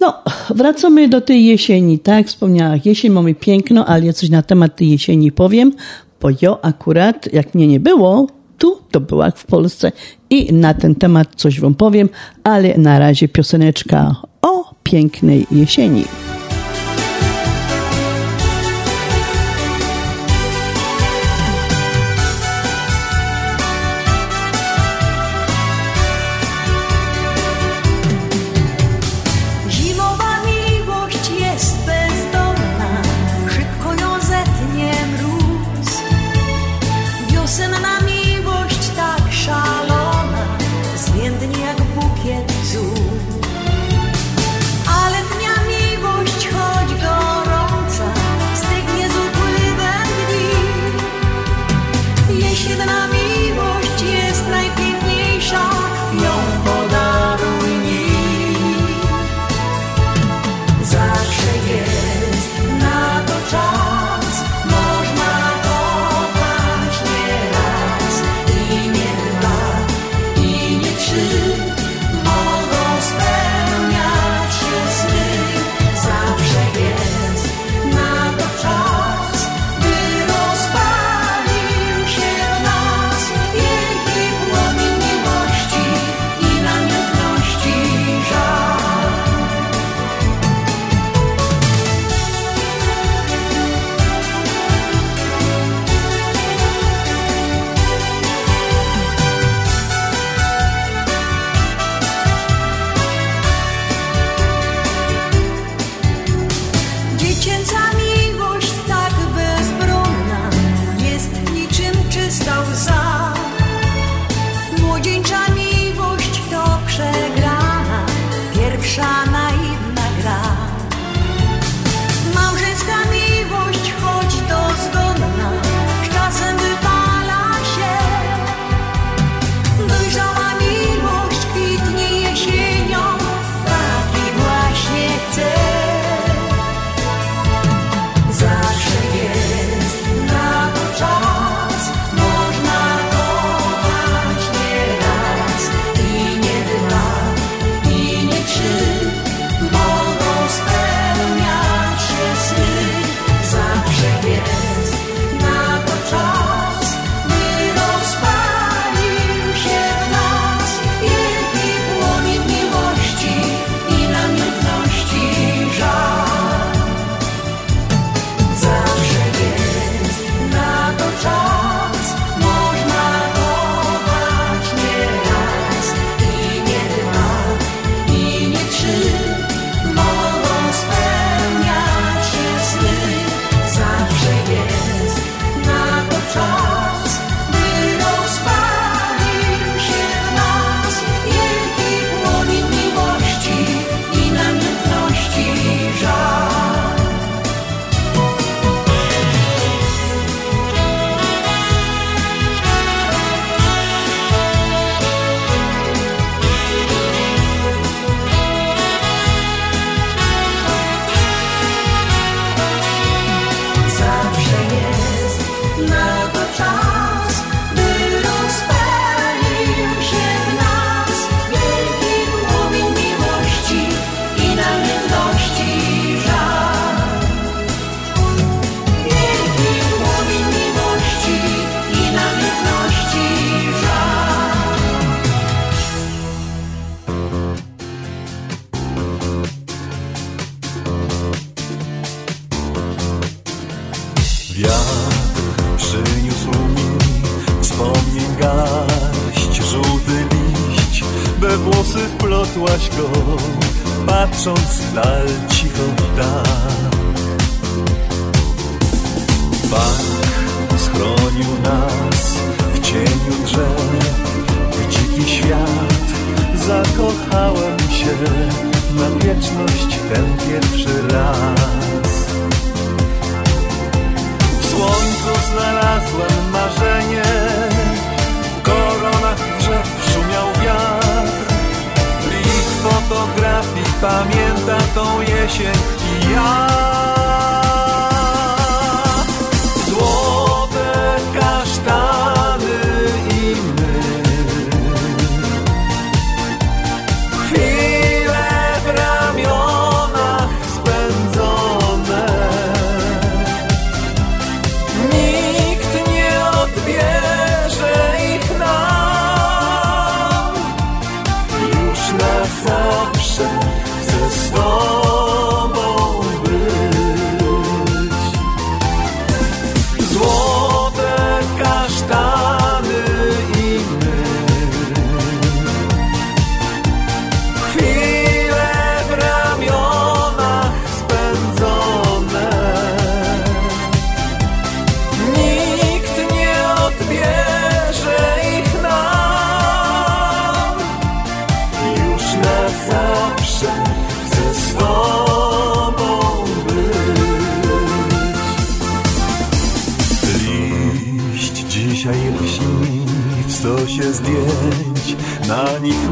No, wracamy do tej jesieni. Tak wspomniałam, jesień mamy piękno, ale ja coś na temat tej jesieni powiem, bo ja akurat, jak mnie nie było, tu to była w Polsce i na ten temat coś Wam powiem, ale na razie pioseneczka o pięknej jesieni.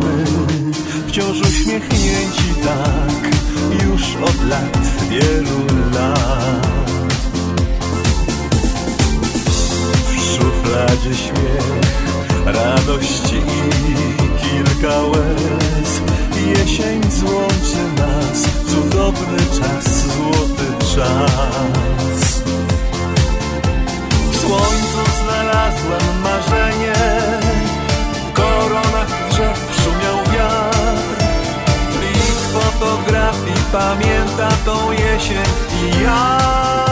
My wciąż uśmiechnięci tak, już od lat, wielu lat. W szufladzie śmiech, radości i kilka łez. Jesień złączy nas, cudowny czas, złoty czas. W słońcu znalazłem marzenie, pamięta tą jesień i ja.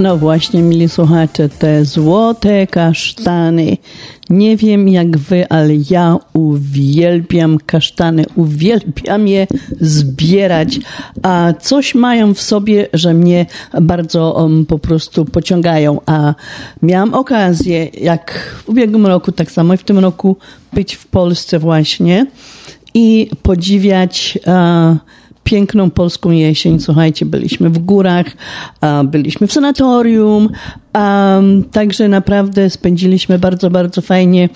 No właśnie, mili słuchacze, te złote kasztany. Nie wiem jak wy, ale ja uwielbiam kasztany, uwielbiam je zbierać, a coś mają w sobie, że mnie bardzo um, po prostu pociągają. A miałam okazję, jak w ubiegłym roku, tak samo i w tym roku, być w Polsce właśnie i podziwiać e, piękną polską jesień. Słuchajcie, byliśmy w górach, byliśmy w sanatorium, także naprawdę spędziliśmy bardzo, bardzo fajnie,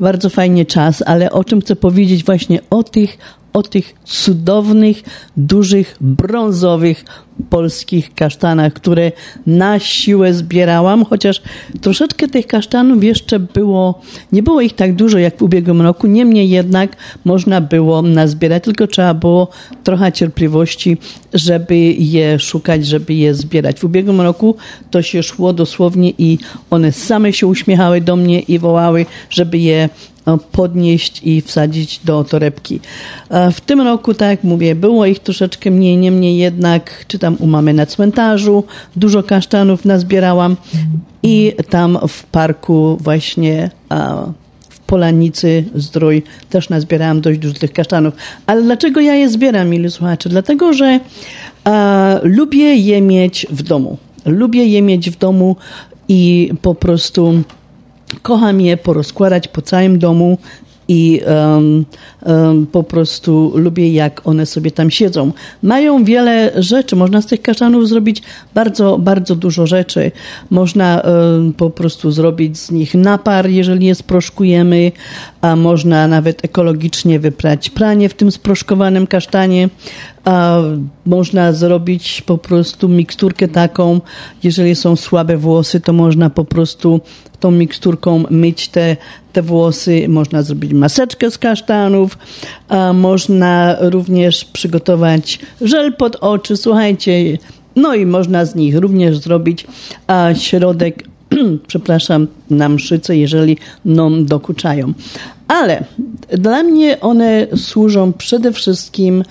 bardzo fajnie czas, ale o czym chcę powiedzieć właśnie o tych, o tych cudownych, dużych, brązowych polskich kasztanach, które na siłę zbierałam, chociaż troszeczkę tych kasztanów jeszcze było, nie było ich tak dużo jak w ubiegłym roku, niemniej jednak można było nazbierać, tylko trzeba było trochę cierpliwości, żeby je szukać, żeby je zbierać. W ubiegłym roku to się szło dosłownie i one same się uśmiechały do mnie i wołały, żeby je podnieść i wsadzić do torebki. E, W tym roku, tak jak mówię, było ich troszeczkę mniej, niemniej jednak, czy tam u mamy na cmentarzu, dużo kasztanów nazbierałam i tam w parku właśnie w Polanicy Zdrój też nazbierałam dość dużo tych kasztanów. Ale dlaczego ja je zbieram, mili słuchacze? Dlatego, że a, lubię je mieć w domu. Lubię je mieć w domu i po prostu kocham je porozkładać po całym domu i um, um, po prostu lubię, jak one sobie tam siedzą. Mają wiele rzeczy, można z tych kasztanów zrobić bardzo, bardzo dużo rzeczy. Można um, po prostu zrobić z nich napar, jeżeli je sproszkujemy, a można nawet ekologicznie wyprać pranie w tym sproszkowanym kasztanie. A można zrobić po prostu miksturkę taką, jeżeli są słabe włosy, to można po prostu tą miksturką myć te, te włosy. Można zrobić maseczkę z kasztanów. A można również przygotować żel pod oczy. Słuchajcie, no i można z nich również zrobić a, środek, [CLEARS THROAT] przepraszam, na mszyce, jeżeli nam dokuczają. Ale dla mnie one służą przede wszystkim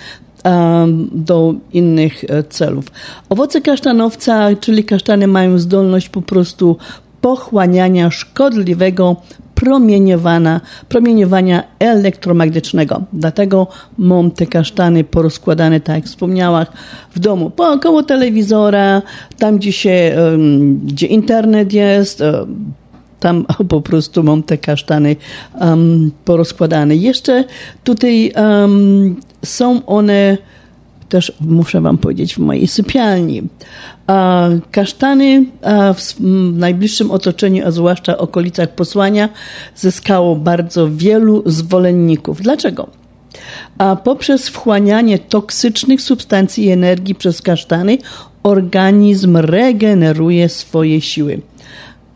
do innych e, celów. Owoce kasztanowca, czyli kasztany, mają zdolność po prostu pochłaniania szkodliwego promieniowania, promieniowania elektromagnetycznego. Dlatego mam te kasztany porozkładane, tak jak wspomniałam, w domu, po koło telewizora, tam gdzie się, gdzie internet jest, um, tam [LAUGHS] po prostu mam te kasztany um, porozkładane. Jeszcze tutaj um, są one też muszę Wam powiedzieć, w mojej sypialni. Kasztany w najbliższym otoczeniu, a zwłaszcza okolicach posłania, zyskało bardzo wielu zwolenników. Dlaczego? A poprzez wchłanianie toksycznych substancji i energii przez kasztany, organizm regeneruje swoje siły.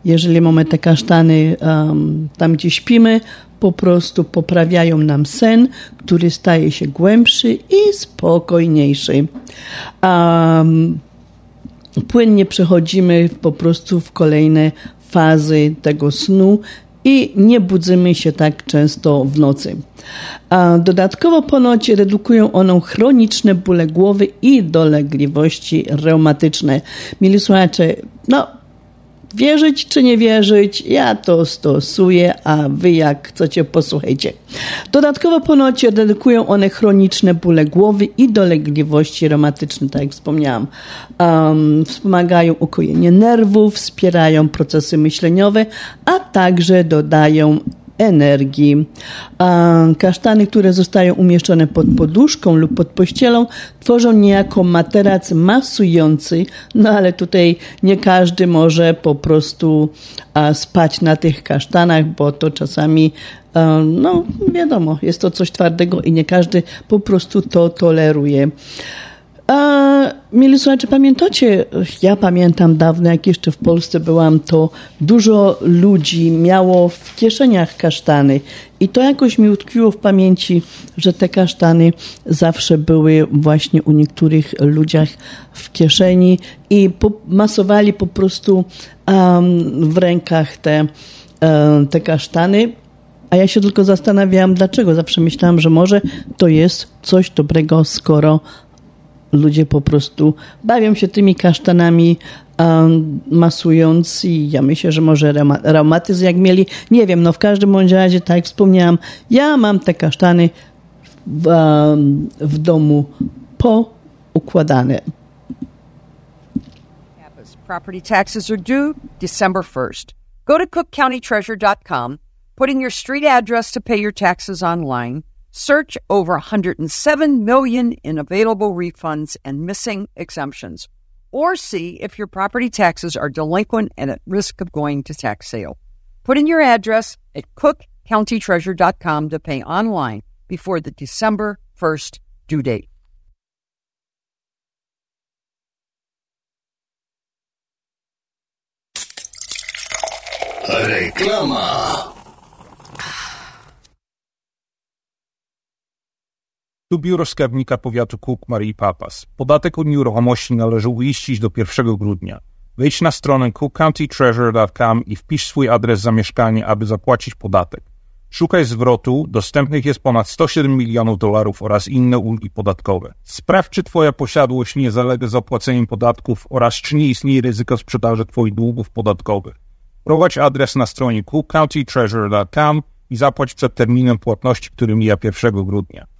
Jeżeli mamy te kasztany um, tam, gdzie śpimy, po prostu poprawiają nam sen, który staje się głębszy i spokojniejszy. Um, płynnie przechodzimy po prostu w kolejne fazy tego snu i nie budzimy się tak często w nocy. A dodatkowo ponoć redukują one chroniczne bóle głowy i dolegliwości reumatyczne. Mili słuchacze, no Wierzyć czy nie wierzyć, ja to stosuję, a wy jak chcecie, posłuchajcie. Dodatkowo ponoć dedykują one chroniczne bóle głowy i dolegliwości reumatyczne, tak jak wspomniałam. Um, wspomagają ukojenie nerwów, wspierają procesy myśleniowe, a także dodają energii. Kasztany, które zostają umieszczone pod poduszką lub pod pościelą, tworzą niejako materac masujący, no ale tutaj nie każdy może po prostu spać na tych kasztanach, bo to czasami no wiadomo, jest to coś twardego i nie każdy po prostu to toleruje. A, mieli słuchacze, pamiętacie, ja pamiętam dawno, jak jeszcze w Polsce byłam, to dużo ludzi miało w kieszeniach kasztany i to jakoś mi utkwiło w pamięci, że te kasztany zawsze były właśnie u niektórych ludziach w kieszeni i po, masowali po prostu um, w rękach te, um, te kasztany. A ja się tylko zastanawiałam, dlaczego. Zawsze myślałam, że może to jest coś dobrego, skoro ludzie po prostu bawią się tymi kasztanami, um, masując i ja myślę, że może reumatyzm jak mieli, nie wiem, no w każdym bądź razie, tak jak wspomniałam, ja mam te kasztany w, um, w domu poukładane. Property taxes are due December 1st. Go to cookcountytreasure.com, put in your street address to pay your taxes online. Search over 107 million in available refunds and missing exemptions, or see if your property taxes are delinquent and at risk of going to tax sale. Put in your address at cookcountytreasure.com to pay online before the December 1st due date. Reklama. Tu biuro skarbnika powiatu Kuk Marii Papas. Podatek od nieruchomości należy uiścić do 1 grudnia. Wejdź na stronę cookcountytreasure.com i wpisz swój adres zamieszkania, aby zapłacić podatek. Szukaj zwrotu, dostępnych jest ponad 107 milionów dolarów oraz inne ulgi podatkowe. Sprawdź, czy Twoja posiadłość nie zalega zapłaceniem podatków oraz czy nie istnieje ryzyko sprzedaży Twoich długów podatkowych. Prowadź adres na stronie cookcountytreasure.com i zapłać przed terminem płatności, który mija 1 grudnia.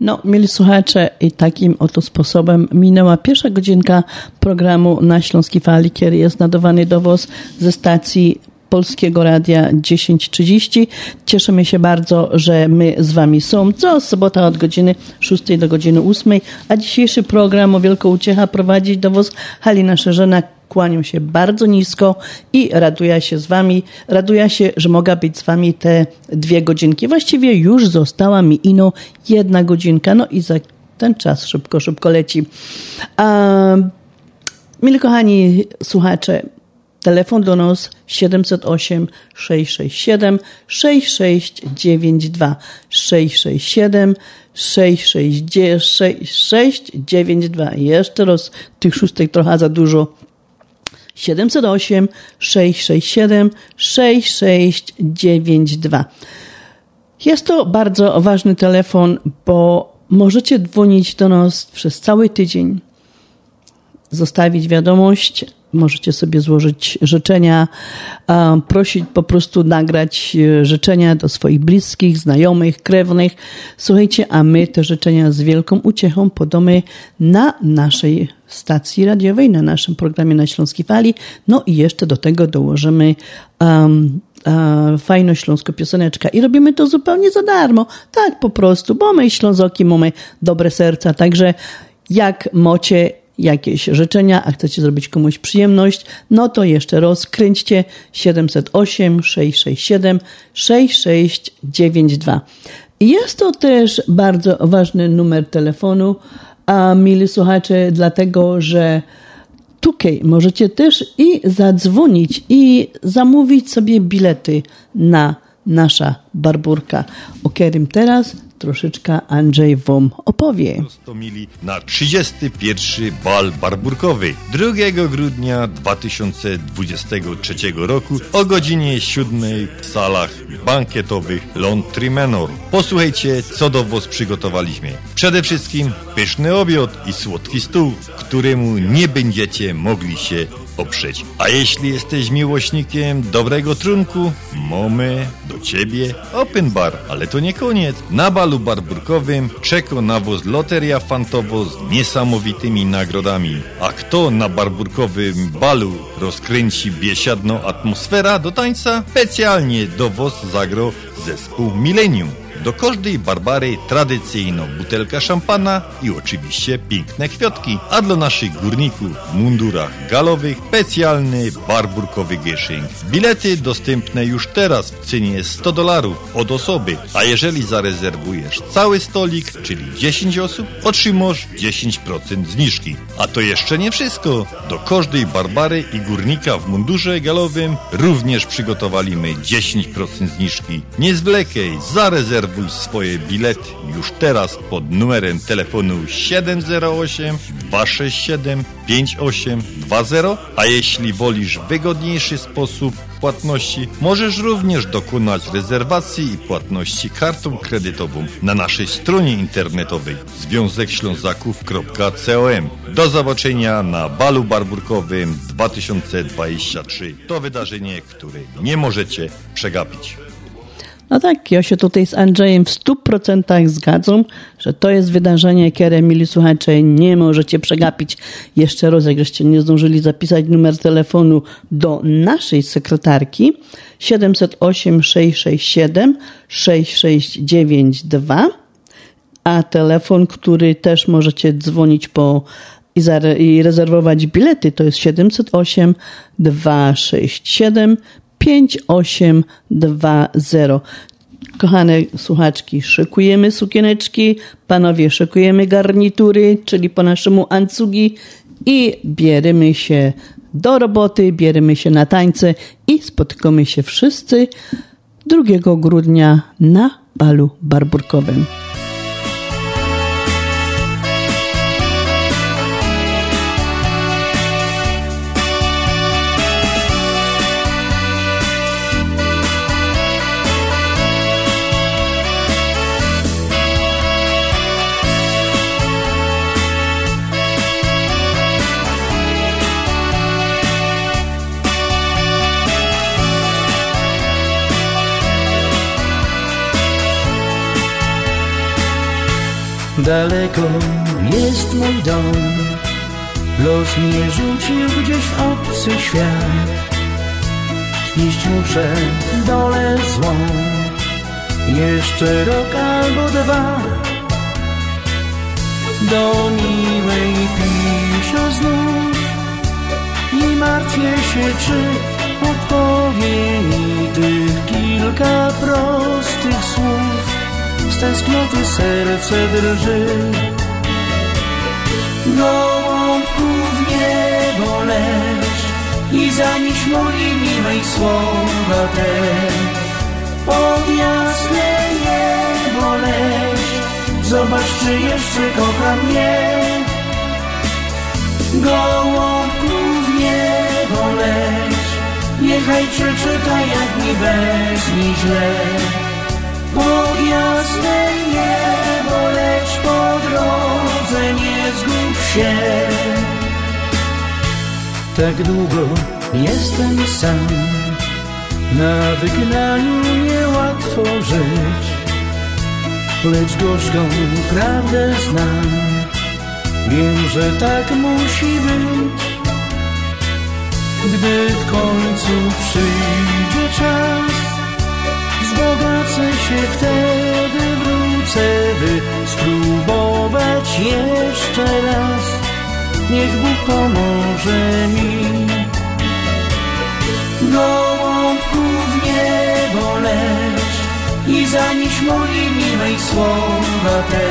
No, mieli słuchacze, i takim oto sposobem minęła pierwsza godzinka programu na Śląskiej Fali, który jest nadawany do Was ze stacji Polskiego Radia 10.30. Cieszymy się bardzo, że my z Wami są. Co sobota od godziny 6 do godziny 8. A dzisiejszy program o Wielką Uciecha prowadzi do Was Halina Szerzena, kłaniam się bardzo nisko i raduję się z wami, raduję się, że mogę być z wami te dwie godzinki. Właściwie już została mi ino jedna godzinka, no i za ten czas szybko, szybko leci. A, mili kochani słuchacze, telefon do nas 708 667 6692 667 692 jeszcze raz tych szóstek trochę za dużo 708 667 6692 jest to bardzo ważny telefon, bo możecie dzwonić do nas przez cały tydzień, zostawić wiadomość, możecie sobie złożyć życzenia, prosić po prostu nagrać e, życzenia do swoich bliskich, znajomych, krewnych. Słuchajcie, a my te życzenia z wielką uciechą podamy na naszej stacji radiowej, na naszym programie na Śląskiej Fali. No i jeszcze do tego dołożymy um, fajną śląską pioseneczkę i robimy to zupełnie za darmo. Tak po prostu, bo my ślązoki mamy dobre serca, także jak mocie jakieś życzenia, a chcecie zrobić komuś przyjemność, no to jeszcze raz kręćcie 708 667 6692. Jest to też bardzo ważny numer telefonu, a mili słuchacze, dlatego że tutaj możecie też i zadzwonić i zamówić sobie bilety na nasza barburka, o którym teraz troszeczkę Andrzej Wam opowie. Mili na 31. bal barburkowy 2 grudnia 2023 roku o godzinie 7 w salach bankietowych Lontry Manor. Posłuchajcie, co do Was przygotowaliśmy. Przede wszystkim pyszny obiad i słodki stół, któremu nie będziecie mogli się oprzeć. A jeśli jesteś miłośnikiem dobrego trunku, mamy do Ciebie open bar. Ale to nie koniec. Na balu barburkowym czeka nawóz Loteria Fantowo z niesamowitymi nagrodami. A kto na barburkowym balu rozkręci biesiadną atmosfera do tańca? Specjalnie do WOS zagro zespół Millennium. Do każdej Barbary tradycyjną butelka szampana i oczywiście piękne kwiatki. A dla naszych górników w mundurach galowych specjalny barburkowy gieszynk. Bilety dostępne już teraz w cenie 100 dolarów od osoby, a jeżeli zarezerwujesz cały stolik, czyli 10 osób, otrzymasz 10% zniżki. A to jeszcze nie wszystko. Do każdej Barbary i górnika w mundurze galowym również przygotowaliśmy 10% zniżki. Nie zwlekaj, zarezerwuj Rezerwuj swoje bilety już teraz pod numerem telefonu 708 267 5820, a jeśli wolisz wygodniejszy sposób płatności, możesz również dokonać rezerwacji i płatności kartą kredytową na naszej stronie internetowej związekślązaków.com. Do zobaczenia na balu barburkowym 2023. To wydarzenie, które nie możecie przegapić. No tak, ja się tutaj z Andrzejem w stu procentach zgadzam, że to jest wydarzenie, które, mili słuchacze, nie możecie przegapić. Jeszcze raz, jak żeście nie zdążyli zapisać numer telefonu do naszej sekretarki 708 667 6692, a telefon, który też możecie dzwonić po i, i rezerwować bilety, to jest 708 267 5820. Kochane słuchaczki, szykujemy sukieneczki, panowie szykujemy garnitury, czyli po naszemu ancugi i bierzemy się do roboty, bierzemy się na tańce i spotykamy się wszyscy 2 grudnia na balu barburkowym. Daleko jest mój dom. Los mnie rzucił gdzieś w obcy świat. Iść muszę dole złą. Jeszcze rok albo dwa. Do miłej pisio znów. I martwię się, czy podpowie mi tych kilka prostych słów. Tęsknoty serce drży. Gołąbków niebo lecz i zanieś mojej miłej słowa te. Pod jasne niebo leć, zobacz czy jeszcze kocha mnie. Gołąbków niebo leć, niechaj przeczyta jak mi bez mi źle. Pod jasne niebo leć po drodze, nie zgub się. Tak długo jestem sam, na wygnaniu niełatwo żyć, lecz gorzką prawdę znam. Wiem, że tak musi być, gdy w końcu przyjdzie czas. Wzbogacę się wtedy, wrócę, by spróbować jeszcze raz. Niech Bóg pomoże mi. Gołąbków niebo lecz i zanieś mojej miłej słowa te.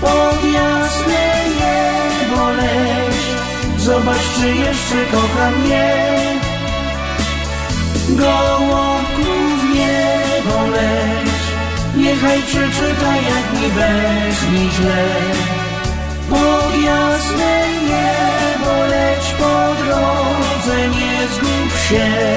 Pod jasne niebo leć, zobacz czy jeszcze kocha mnie. Gołąbków niechaj przeczyta jak mi bez mi źle. Pod jasne niebo leć po drodze, nie zgub się.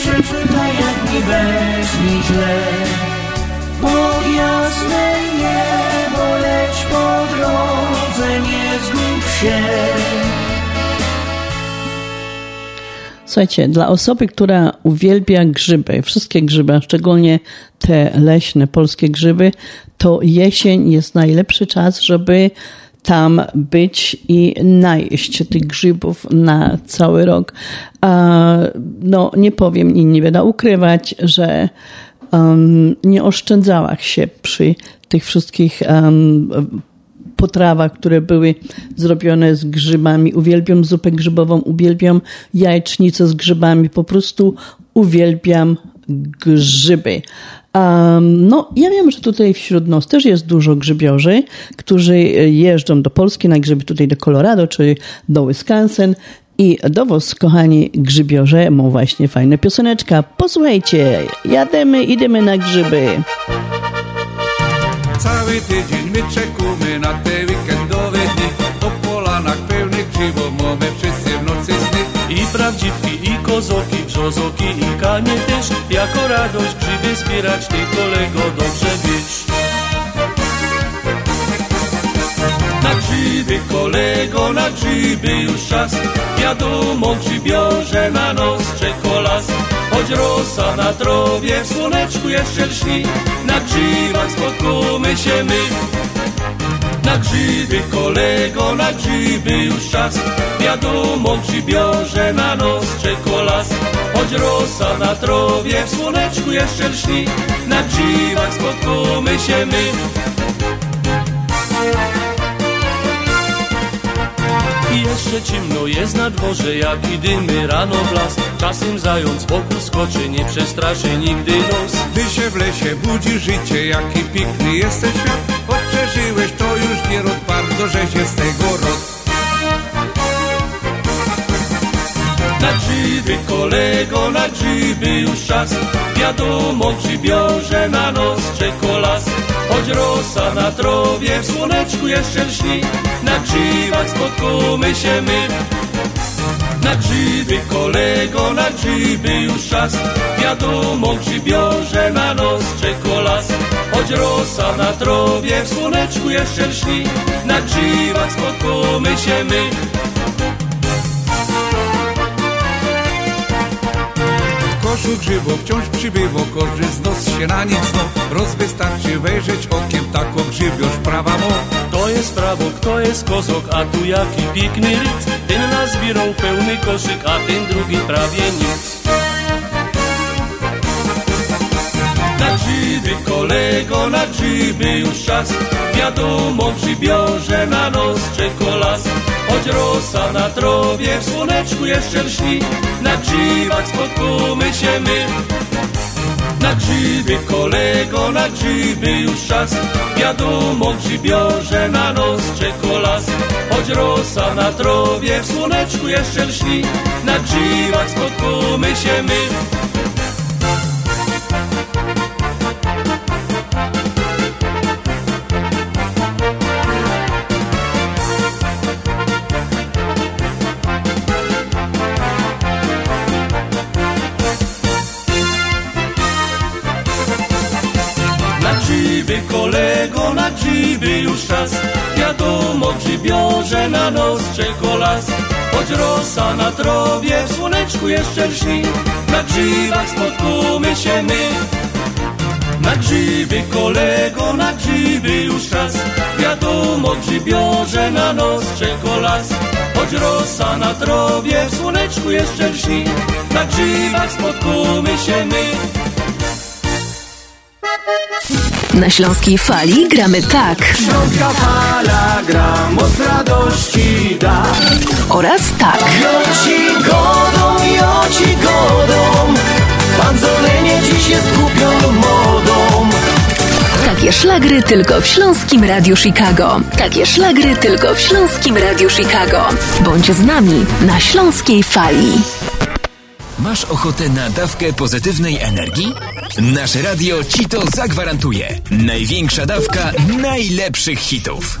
Przeczyta jak mi bez mi źle. Pod jasne niebo leć po drodze, nie zgub się. Słuchajcie, dla osoby, która uwielbia grzyby, wszystkie grzyby, a szczególnie te leśne polskie grzyby, to jesień jest najlepszy czas, żeby tam być i najeść tych grzybów na cały rok. No, nie powiem i nie będę ukrywać, że nie oszczędzała się przy tych wszystkich potrawach, które były zrobione z grzybami. Uwielbiam zupę grzybową, uwielbiam jajecznicę z grzybami, po prostu uwielbiam grzyby. Um, no, ja wiem, że tutaj wśród nas też jest dużo grzybiorzy, którzy jeżdżą do Polski na grzyby, tutaj do Colorado czy do Wisconsin. I do was, kochani grzybiorze, mam właśnie fajna pioseneczka. Posłuchajcie, jademy, idziemy na grzyby. Cały tydzień my czekamy na te weekendowe dni Po polanach pełnych grzybów mamy wszyscy w nocy sny I prawdziwki, kozoki, brzozoki, i kanie też. Jako radość grzyby zbierać, ty kolego dobrze wiesz Na grzyby kolego, na grzyby już czas. Wiadomo grzybiorze na nos czekolas. Choć rosa na trowie, w słoneczku jeszcze lśni. Na grzybach spotkamy się my Na grzyby kolego, na grzyby już czas. Wiadomo grzybiorze na nos czekolas Choć rosa na trowie, w słoneczku jeszcze lśni. Na grzybach spotkamy się my. I jeszcze ciemno jest na dworze, jak i dymy rano blask. Czasem zając wokół skoczy, nie przestraszy nigdy nos. Gdy się w lesie budzi życie, jaki piękny jest ten świat Choć przeżyłeś to bardzo żeś jest tego rok Na grzyby kolego, na grzyby już czas. Wiadomo grzybiorze na nos czekolas Choć rosa na trowie, w słoneczku jeszcze lśni. Na grzybach spotkamy się my. Na grzyby kolego, na grzyby już czas. Wiadomo grzybiorze na nos czekolas Choć rosa na trowie, w słoneczku jeszcze lśni Na grzybach spotkamy się my koszu grzybów wciąż przybyło, korzystno się na nic znów. Roz wystarczy wejrzeć okiem, tako grzybiosz prawa mo. To jest prawo, kto jest kozok, a tu jaki pikny ryc. Ten nazbierał pełny koszyk, a ten drugi prawie nic. Grzyby, kolego, na grzyby już czas. Wiadomo, grzybiorze na nos czekolas. Choć rosa na trowie, w słoneczku jeszcze lśni. Na grzybach spotkamy się my. Na grzyby, kolego, na grzyby już czas. Wiadomo, grzybiorze na nos czekolas. Choć rosa na trowie, w słoneczku jeszcze lśni. Na grzybach spotkamy się my. Grzybiorze na nos czekolas Choć rosa na trowie, w słoneczku jeszcze lśni. Na grzybach spotkamy się my. Na grzyby, kolego, na grzyby już czas. Wiadomo, grzybiorze na nos czekolas Choć rosa na trowie, w słoneczku jeszcze lśni. Na grzybach spotkamy się my Na śląskiej fali gramy tak. Śląska fala gra, moc radości da. Oraz tak. Joci godą, joci godą, panzolenie dziś jest głupią modą. Takie szlagry tylko w Śląskim Radiu Chicago. Takie szlagry tylko w Śląskim Radiu Chicago. Bądź z nami na śląskiej fali. Masz ochotę na dawkę pozytywnej energii? Nasze radio ci to zagwarantuje. Największa dawka najlepszych hitów.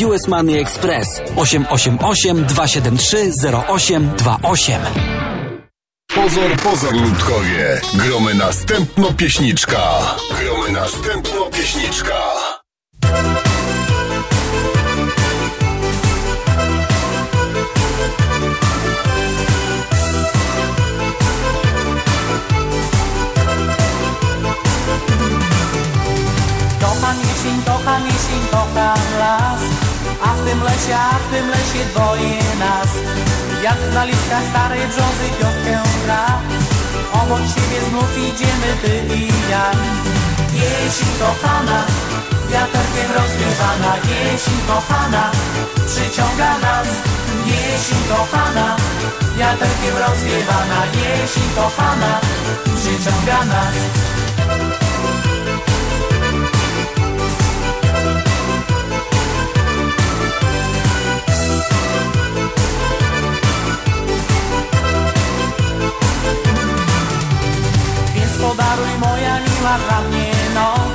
US Money Express 888 273 0828. Pozor, pozor, ludkowie. Gromy następno pieśniczka. Gromy następno pieśniczka. To pan jesień, to kocham jesień, kocham las w tym lesie, a w tym lesie dwoje nas. Wiatr na listach starej brzozy piątkę gra. Obok siebie znów idziemy ty i ja. Jesień kochana, wiaterkiem rozwiewana Jesień kochana, przyciąga nas. Jesień kochana, wiaterkiem rozwiewana Jesień kochana, przyciąga nas moja miła dla mnie noc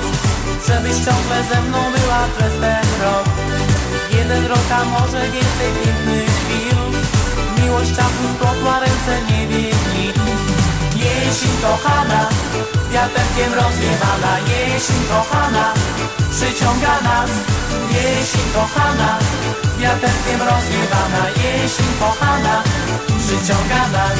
Żebyś ciągle ze mną była przez ten rok. Jeden rok, a może więcej pięknych chwil Miłość czasu splotła ręce nie nikt Jesień kochana, wiaterkiem rozwiewana Jesień kochana, przyciąga nas. Jesień kochana, wiaterkiem rozwiewana Jesień kochana, przyciąga nas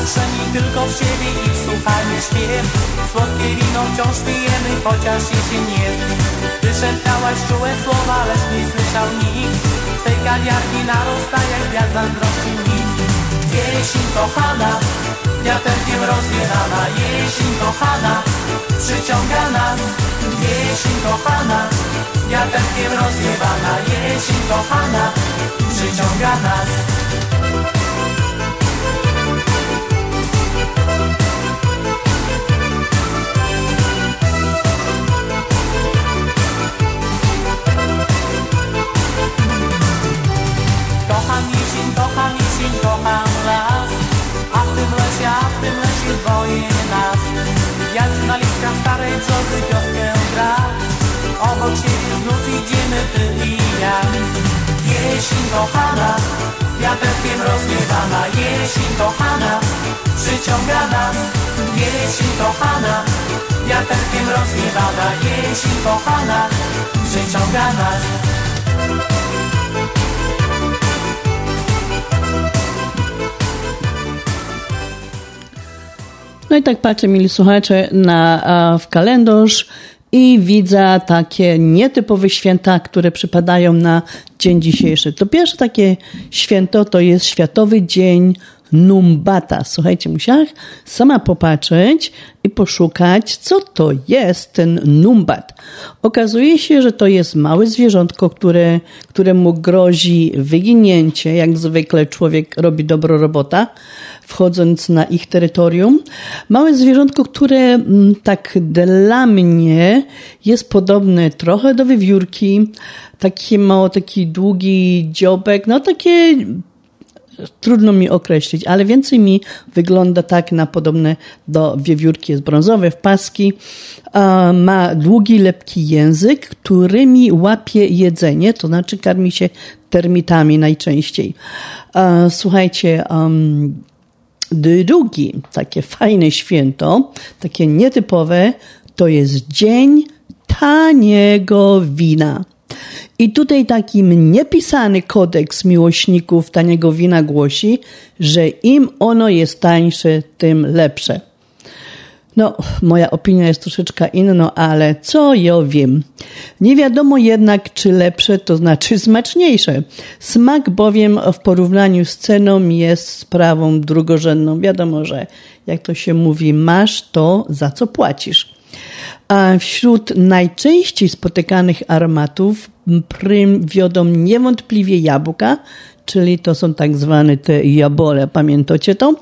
Zapatrzeni tylko w siebie i wsłuchani w śpiew. Słodkie wino wciąż pijemy, chociaż jesień jest Ty szeptałaś czułe słowa, lecz nie słyszał nikt. W tej kawiarni narasta jak wiatr zazdrości mi. Jesień kochana, wiaterkiem rozwierana Jesień kochana, przyciąga nas. Jesień kochana, wiaterkiem rozwiewana. Jesień kochana, przyciąga nas dwoje nas. Na listkach starej brzozy wioskę gra. Obok siebie znów idziemy ty i ja. Jesień kochana, wiaterkiem rozwiewana Jesień kochana, przyciąga nas. Jesień kochana, wiaterkiem rozwiewana Jesień kochana, przyciąga nas No i tak patrzę, mili słuchacze, na, w kalendarz i widzę takie nietypowe święta, które przypadają na dzień dzisiejszy. To pierwsze takie święto to jest Światowy Dzień Numbata. Słuchajcie, musiałam sama popatrzeć i poszukać, co to jest ten numbat. Okazuje się, że to jest małe zwierzątko, które, któremu grozi wyginięcie. Jak zwykle człowiek robi dobro robota, wchodząc na ich terytorium. Małe zwierzątko, które mm, tak dla mnie jest podobne trochę do wiewiórki. Taki mało, taki długi dziobek, no takie trudno mi określić, ale więcej mi wygląda tak na podobne do wiewiórki. Jest brązowe w paski, ma długi, lepki język, którymi łapie jedzenie, to znaczy karmi się termitami najczęściej. Słuchajcie, drugi takie fajne święto, takie nietypowe, to jest Dzień Taniego Wina. I tutaj taki niepisany kodeks miłośników taniego wina głosi, że im ono jest tańsze, tym lepsze. No, moja opinia jest troszeczkę inna, ale co ja wiem. Nie wiadomo jednak, czy lepsze to znaczy smaczniejsze. Smak bowiem w porównaniu z ceną jest sprawą drugorzędną. Wiadomo, że jak to się mówi, masz to, za co płacisz. A wśród najczęściej spotykanych aromatów prym wiodą niewątpliwie jabłka, czyli to są tak zwane te jabole, pamiętacie to?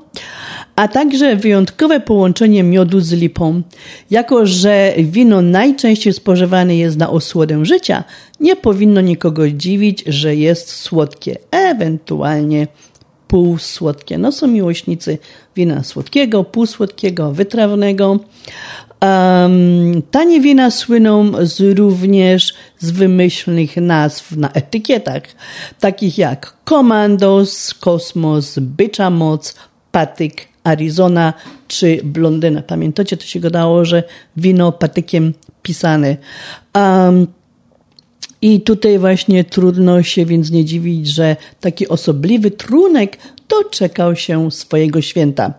A także wyjątkowe połączenie miodu z lipą. Jako, że wino najczęściej spożywane jest na osłodę życia, nie powinno nikogo dziwić, że jest słodkie, ewentualnie półsłodkie. No są miłośnicy wina słodkiego, półsłodkiego, wytrawnego. Um, tanie wina słyną z, również z wymyślnych nazw na etykietach, takich jak Commandos, Kosmos, Bycza Moc, Patyk, Arizona czy Blondyna. Pamiętacie, to się gadało, że wino patykiem pisane. Um, I tutaj właśnie trudno się więc nie dziwić, że taki osobliwy trunek doczekał się swojego święta.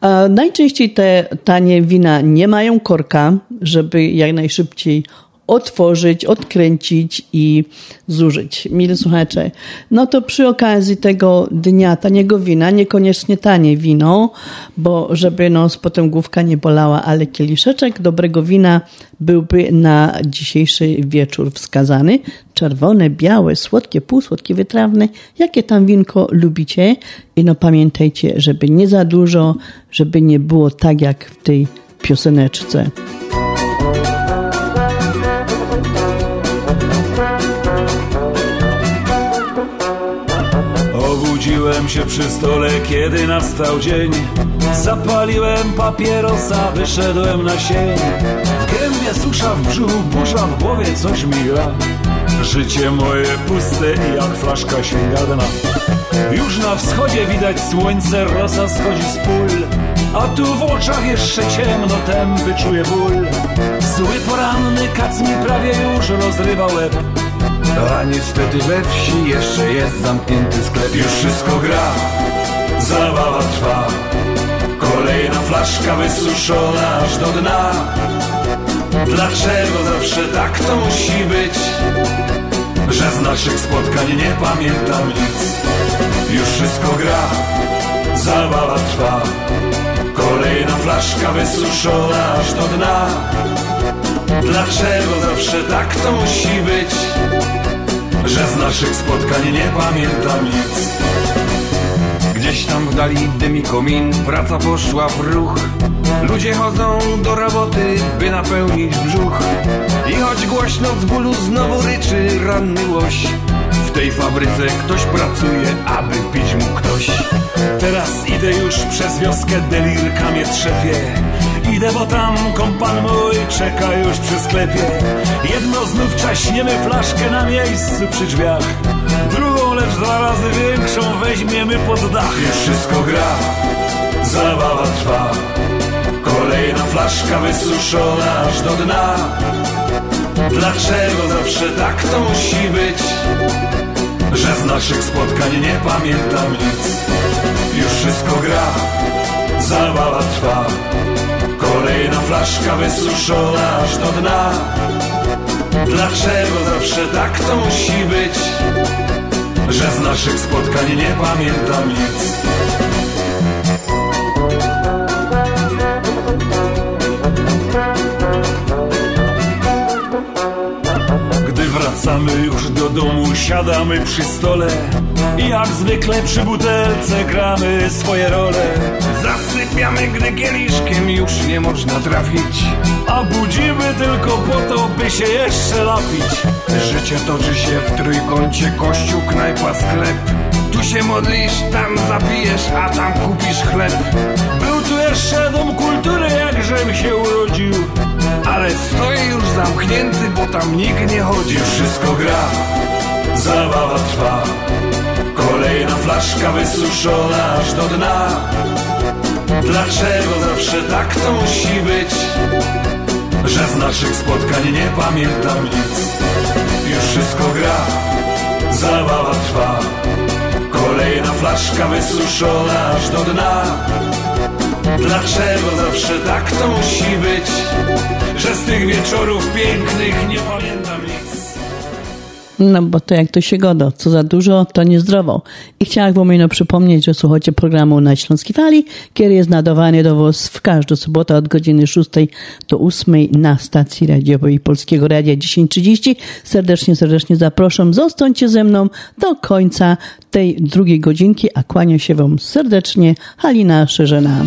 E, najczęściej te tanie wina nie mają korka, żeby jak najszybciej otworzyć, odkręcić i zużyć. Mili słuchacze, no to przy okazji tego dnia taniego wina, niekoniecznie tanie wino, bo żeby no potem główka nie bolała, ale kieliszeczek dobrego wina byłby na dzisiejszy wieczór wskazany. Czerwone, białe, słodkie, półsłodkie, wytrawne, jakie tam winko lubicie. I no pamiętajcie, żeby nie za dużo, żeby nie było tak jak w tej pioseneczce. Obudziłem się przy stole, kiedy nastał dzień. Zapaliłem papierosa, wyszedłem na sień. W gębie susza, w brzuchu burza, w głowie coś miga Życie moje puste i jak flaszka sięga dna Już na wschodzie widać słońce, rosa schodzi z pól. A tu w oczach jeszcze ciemno, tępy czuję ból. Zły poranny kac mi prawie już rozrywa łeb a niestety we wsi jeszcze jest zamknięty sklep. Już wszystko gra, zabawa trwa. Kolejna flaszka wysuszona aż do dna. Dlaczego zawsze tak to musi być? Że z naszych spotkań nie pamiętam nic. Już wszystko gra, zabawa trwa. Kolejna flaszka wysuszona aż do dna Dlaczego zawsze tak to musi być? Że z naszych spotkań nie pamiętam nic. Gdzieś tam w dali dymi komin Praca poszła w ruch. Ludzie chodzą do roboty, by napełnić brzuch. I choć głośno z bólu znowu ryczy ranny łoś W tej fabryce ktoś pracuje, aby pić mu ktoś. Teraz idę już przez wioskę, delirka mnie trzepie Idę, bo tam kompan mój czeka już przy sklepie. Jedno znów czaśniemy flaszkę na miejscu przy drzwiach. Drugą, lecz dwa razy większą weźmiemy pod dach. Już wszystko gra, Zabawa trwa. Kolejna flaszka wysuszona aż do dna. Dlaczego zawsze tak to musi być? Że z naszych spotkań nie pamiętam nic. Już wszystko gra, zabawa trwa Kolejna flaszka wysuszona aż do dna. Dlaczego zawsze tak to musi być? Że z naszych spotkań nie pamiętam nic. Gdy wracamy już do domu, siadamy przy stole. I jak zwykle przy butelce gramy swoje role Gdy kieliszkiem już nie można trafić. A budzimy tylko po to, by się jeszcze napić Życie toczy się w trójkącie, kościół, knajpa, sklep. Tu się modlisz, tam zapijesz, a tam kupisz chleb. Był tu jeszcze dom kultury, jakżem się urodził. Ale stoi już zamknięty, bo tam nikt nie chodzi. Wszystko gra, zabawa trwa. Kolejna flaszka wysuszona aż do dna Dlaczego zawsze tak to musi być? Że z naszych spotkań nie pamiętam nic Już wszystko gra, zabawa trwa Kolejna flaszka wysuszona aż do dna Dlaczego zawsze tak to musi być? Że z tych wieczorów pięknych nie pamiętam No bo to jak to się godo, co za dużo, to niezdrowo. I chciałabym wam przypomnieć, że słuchacie programu na Śląskiej Fali, który jest nadawany do was w każdą sobotę od godziny 6 do 8 na stacji radiowej Polskiego Radia 1030. Serdecznie, serdecznie zapraszam. Zostańcie ze mną do końca tej drugiej godzinki, a kłania się wam serdecznie Halina Szerzena.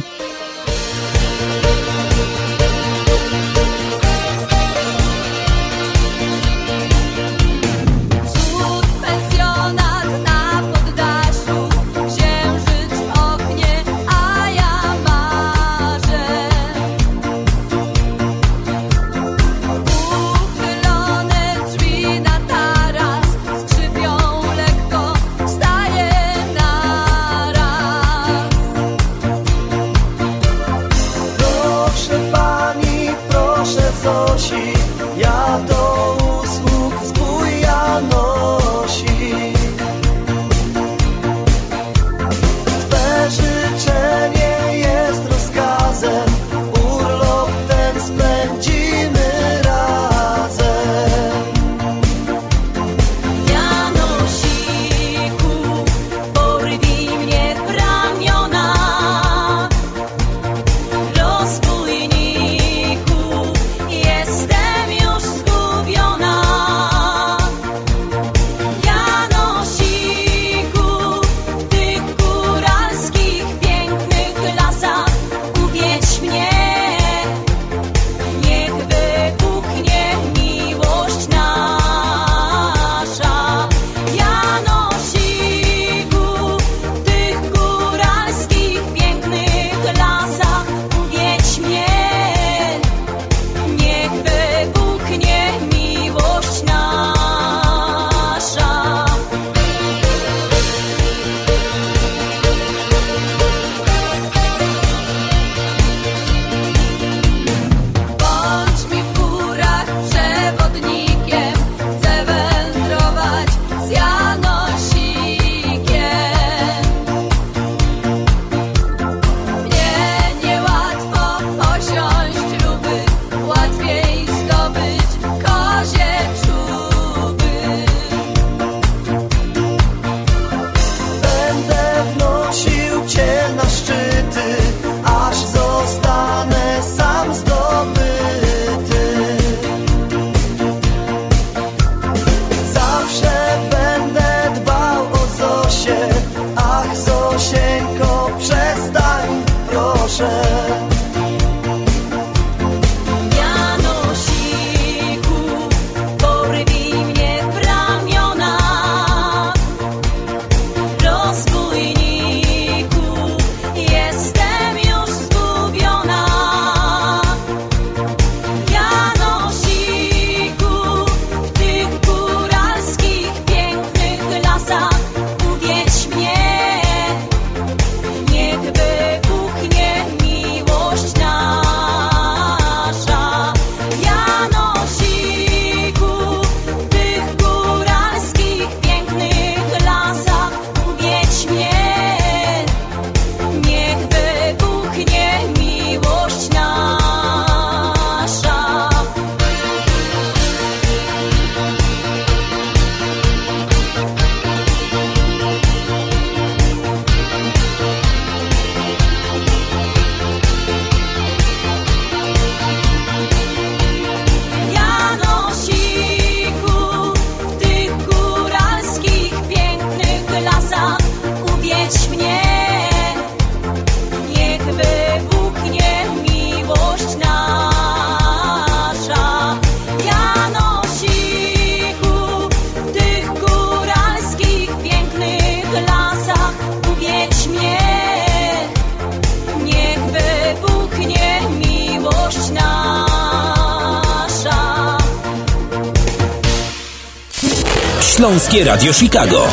Radio Chicago.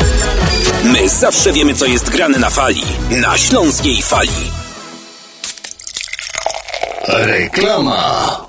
My zawsze wiemy, co jest grane na fali. Na śląskiej fali. Reklama.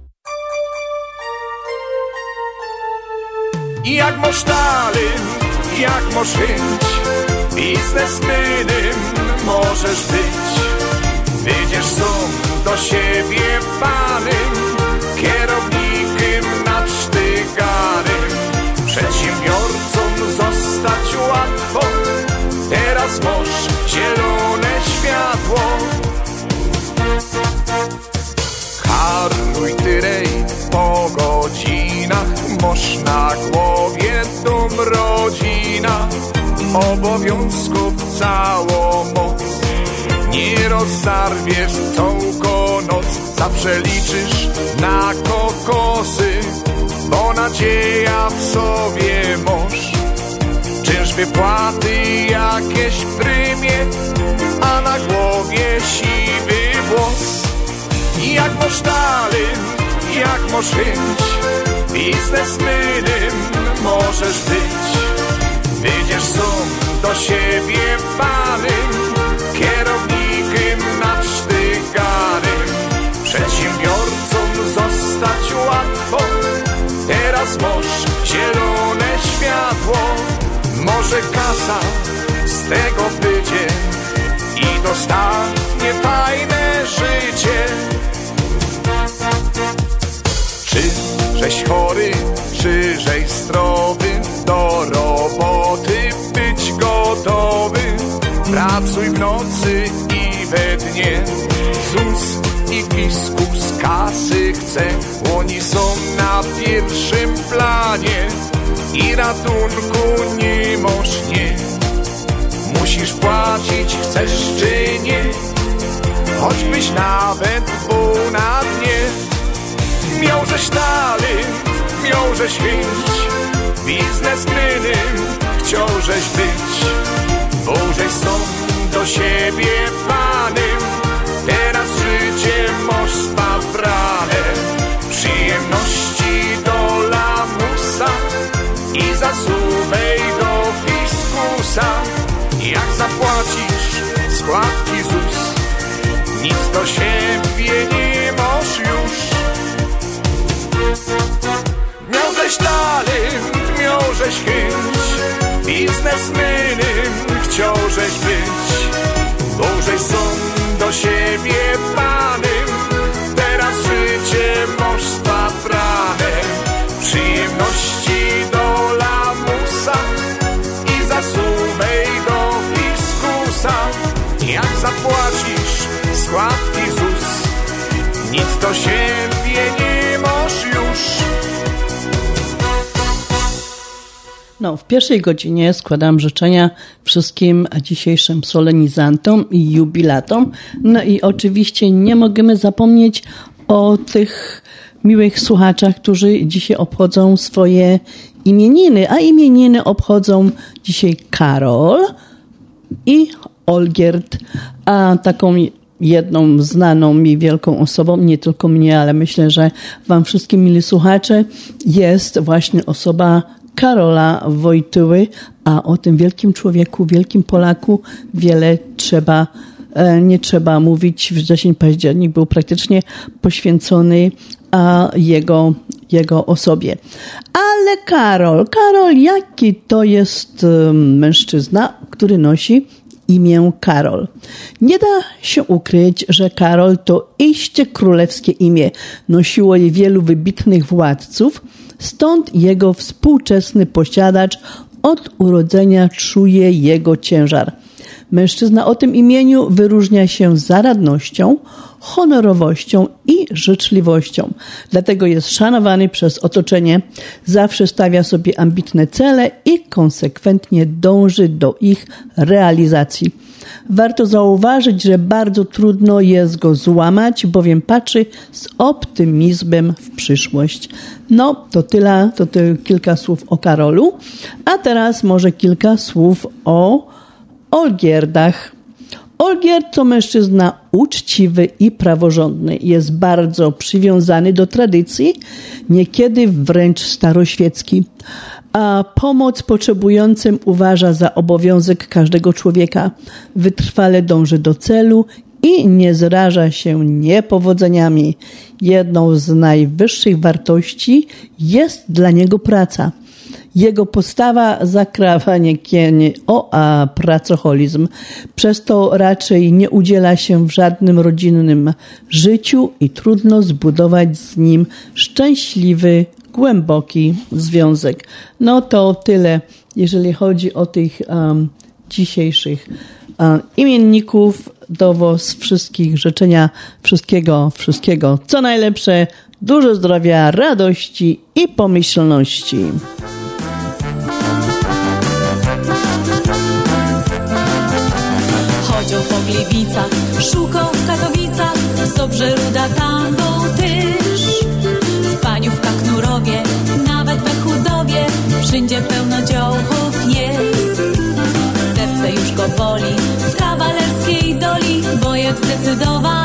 Jak masz talent, jak masz chęć Biznesmenem możesz być. Wyjdziesz są do siebie panem Kierownikiem nadsztyganym Przedsiębiorcą zostać łatwo Teraz masz zielone światło. Harnuj tyrej po godzinach Moż na głowie dum rodzina Obowiązków całą moc. Nie rozarwiesz całką noc Zawsze liczysz na kokosy Bo nadzieja w sobie moż Czynsz wypłaty jakieś prymie A na głowie siwy włos? Jak masz talent, jak masz chęć Biznesmenem możesz być. Wyjdziesz są do siebie panem Kierownikiem nadsztyganym Przedsiębiorcą zostać łatwo. Teraz masz zielone światło. Może kasa z tego będzie I dostanie fajne życie. Czy żeś chory, czy żeś zdrowy Do roboty być gotowy. Pracuj w nocy i we dnie. ZUS i fiskus kasy chce Oni są na pierwszym planie. I ratunku nie moż nie. Musisz płacić, chcesz czy nie? Choćbyś nawet był na dnie Miał żeś talent, miał żeś chęć Biznesmenem chciał żeś być. Bo żeś sam do siebie panem Teraz życie masz spabrane. Przyjemności do lamusa I zasuwaj do fiskusa. Jak zapłacisz składki ZUS Nic do siebie żeś talent, miał żeś chęć, biznesmenem chciał być. Bożej są do siebie panem, teraz życie masz spaprane. Przyjemności do lamusa i zasłubej do fiskusa. Jak zapłacisz składki ZUS, nic do siebie No, w pierwszej godzinie składam życzenia wszystkim dzisiejszym solenizantom i jubilatom. No i oczywiście nie możemy zapomnieć o tych miłych słuchaczach, którzy dzisiaj obchodzą swoje imieniny, a imieniny obchodzą dzisiaj Karol i Olgierd, a taką jedną znaną mi wielką osobą, nie tylko mnie, ale myślę, że Wam wszystkim, mili słuchacze, jest właśnie osoba Karola Wojtyły, a o tym wielkim człowieku, wielkim Polaku wiele trzeba, e, nie trzeba mówić. Wrzesień, październik był praktycznie poświęcony a jego, jego osobie. Ale Karol, Karol, jaki to jest mężczyzna, który nosi imię Karol. Nie da się ukryć, że Karol to iście królewskie imię. Nosiło je wielu wybitnych władców, stąd jego współczesny posiadacz od urodzenia czuje jego ciężar. Mężczyzna o tym imieniu wyróżnia się zaradnością, honorowością i życzliwością. Dlatego jest szanowany przez otoczenie, zawsze stawia sobie ambitne cele i konsekwentnie dąży do ich realizacji. Warto zauważyć, że bardzo trudno jest go złamać, bowiem patrzy z optymizmem w przyszłość. No, to tyle, to ty, kilka słów o Karolu, a teraz może kilka słów o Olgierdach. Olgierd to mężczyzna uczciwy i praworządny. Jest bardzo przywiązany do tradycji, niekiedy wręcz staroświecki. A pomoc potrzebującym uważa za obowiązek każdego człowieka. Wytrwale dąży do celu i nie zraża się niepowodzeniami. Jedną z najwyższych wartości jest dla niego praca. Jego postawa zakrawa niekiedy o a pracoholizm. Przez to raczej nie udziela się w żadnym rodzinnym życiu i trudno zbudować z nim szczęśliwy, głęboki związek. No to tyle, jeżeli chodzi o tych um, dzisiejszych um, imienników. Do Was wszystkich życzenia wszystkiego, wszystkiego co najlepsze, dużo zdrowia, radości i pomyślności. Chodził po Gliwicach, szukał w Katowicach, z ruda tam wszędzie pełno działków jest. Serce już go boli, w kawalerskiej doli, bo jak zdecydować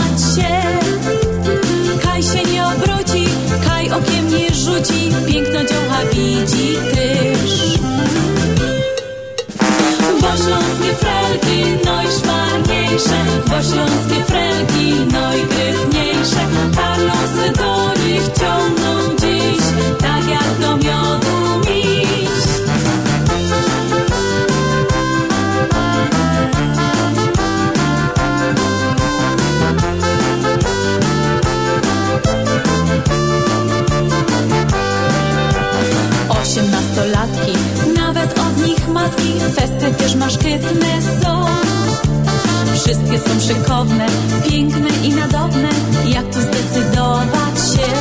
są szykowne, piękne i nadobne, jak tu zdecydować się?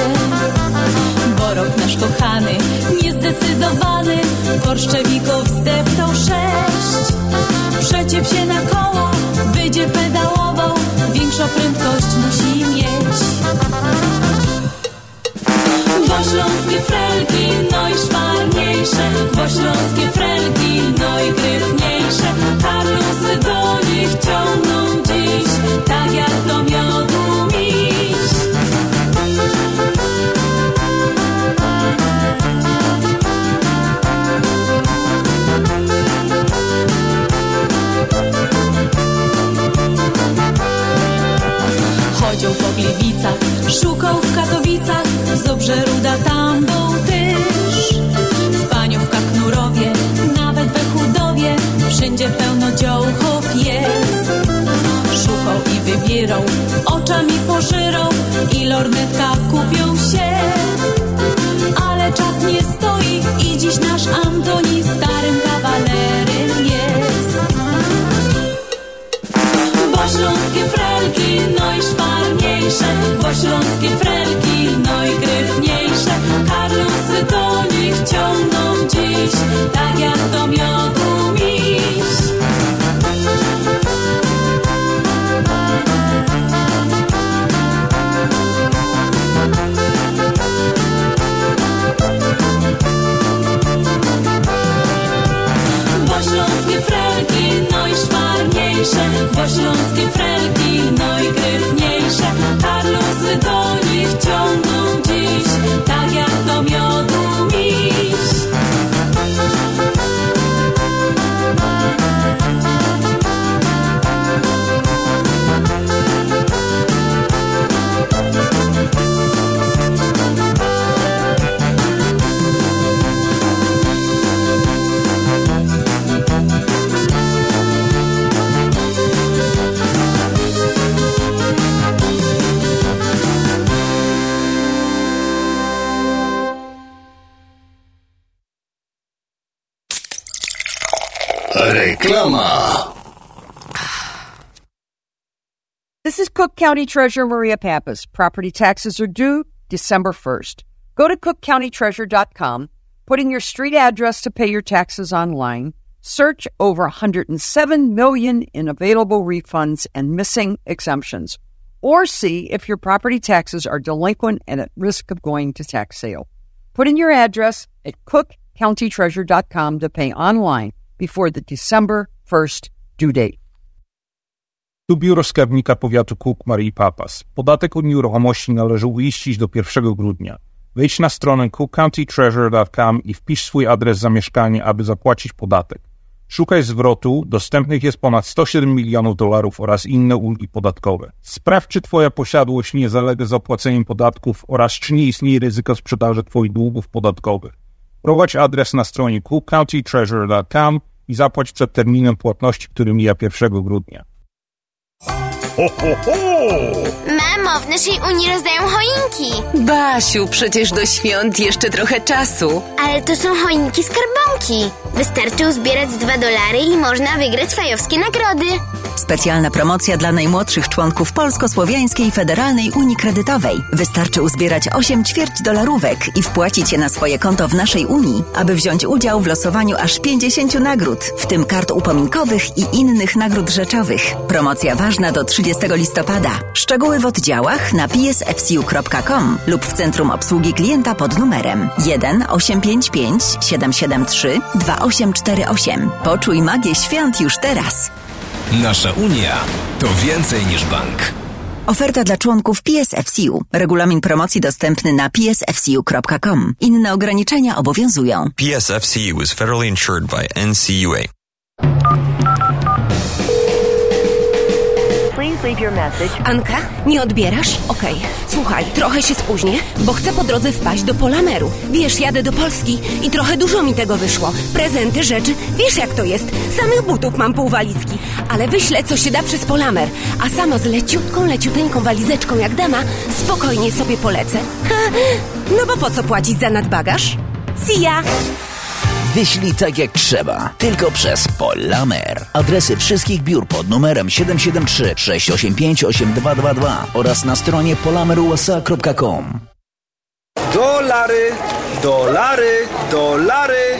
Bo rok nasz kochany, niezdecydowany, Porszczewików zdeptał sześć. Przeciep się na koło, będzie pedałował, większą prędkość musi mieć. Bo śląskie frelki, no i szwarniejsze, bo śląskie frelki, Szukał w Katowicach, z Obrzeruda tam był też. W Paniówkach, Knurowie, nawet we Chudowie, wszędzie pełno dziołchów jest. Szukał i wybierał, oczami pożyrał i lornetka kupią się. Ale czas nie stoi i dziś nasz am bo County Treasurer Maria Pappas. Property taxes are due December 1st. Go to cookcountytreasure.com, put in your street address to pay your taxes online, search over 107 million in available refunds and missing exemptions, or see if your property taxes are delinquent and at risk of going to tax sale. Put in your address at cookcountytreasure.com to pay online before the December 1st due date. Tu biuro skarbnika powiatu Cook Marii Papas. Podatek od nieruchomości należy uiścić do 1 grudnia. Wejdź na stronę cookcountytreasure.com i wpisz swój adres zamieszkania, aby zapłacić podatek. Szukaj zwrotu, dostępnych jest ponad 107 milionów dolarów oraz inne ulgi podatkowe. Sprawdź, czy Twoja posiadłość nie zalega zapłaceniem podatków oraz czy nie istnieje ryzyko sprzedaży Twoich długów podatkowych. Prowadź adres na stronie cookcountytreasure.com i zapłać przed terminem płatności, który mija 1 grudnia. Ho, ho, ho! Mamo, w naszej Unii rozdają choinki. Basiu, przecież do świąt jeszcze trochę czasu. Ale to są choinki skarbonki. Wystarczy uzbierać 2 dolary i można wygrać fajowskie nagrody. Specjalna promocja dla najmłodszych członków Polsko-Słowiańskiej Federalnej Unii Kredytowej. Wystarczy uzbierać 8 ćwierć dolarówek i wpłacić je na swoje konto w naszej Unii, aby wziąć udział w losowaniu aż 50 nagród, w tym kart upominkowych i innych nagród rzeczowych. Promocja ważna do 30 listopada. Szczegóły w oddziałach na psfcu.com lub w Centrum Obsługi Klienta pod numerem 1 855 773 2848. Poczuj magię świąt już teraz. Nasza Unia to więcej niż bank. Oferta dla członków PSFCU. Regulamin promocji dostępny na psfcu.com. Inne ograniczenia obowiązują. PSFCU is federally insured by NCUA. Anka, nie odbierasz? Okej. Słuchaj, trochę się spóźnię, bo chcę po drodze wpaść do Polameru. Wiesz, jadę do Polski i trochę dużo mi tego wyszło. Prezenty, rzeczy, wiesz jak to jest. Samych butów mam pół walizki. Ale wyślę, co się da przez Polamer. A sama z leciutką, leciuteńką walizeczką jak dama, spokojnie sobie polecę. Ha, no bo po co płacić za nadbagaż? See ya! Wyślij tak jak trzeba, tylko przez Polamer. Adresy wszystkich biur pod numerem 773 685 8222 oraz na stronie polamerusa.com. Dolary, dolary, dolary,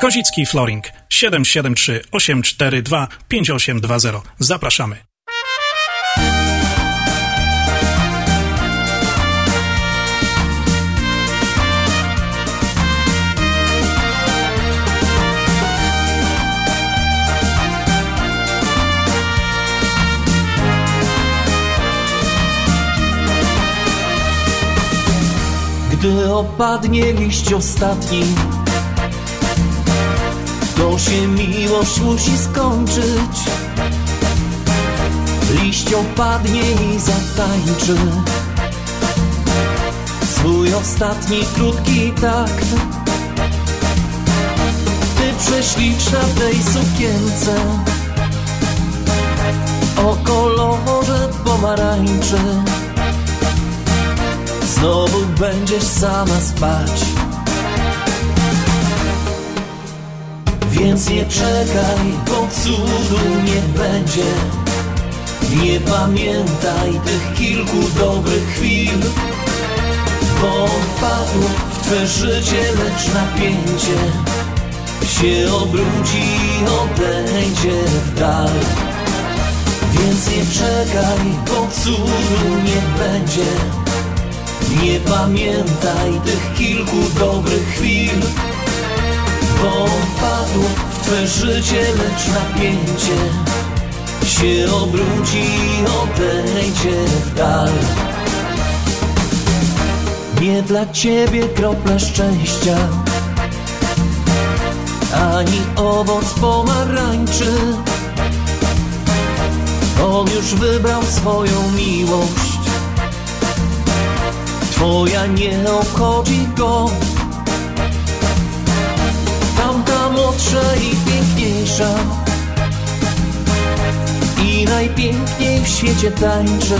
Kozicki Flooring 773 842 5820. Zapraszamy. Gdy opadnie liść ostatni To się miłość musi skończyć. Liść opadnie i zatańczy. Swój ostatni krótki takt. Ty prześliczna w tej sukience. O kolorze pomarańczy. Znowu będziesz sama spać Więc nie czekaj, bo cudu nie będzie. Nie pamiętaj tych kilku dobrych chwil Bo wpadł w Twe życie, lecz napięcie. Się obróci i odejdzie w dal. Więc nie czekaj, bo cudu nie będzie. Nie pamiętaj tych kilku dobrych chwil wpadł w Twe życie, lecz napięcie Się obróci i odejdzie w dal. Nie dla Ciebie kropla szczęścia Ani owoc pomarańczy. On już wybrał swoją miłość. Twoja nie obchodzi go I piękniejsza. I najpiękniej w świecie tańczy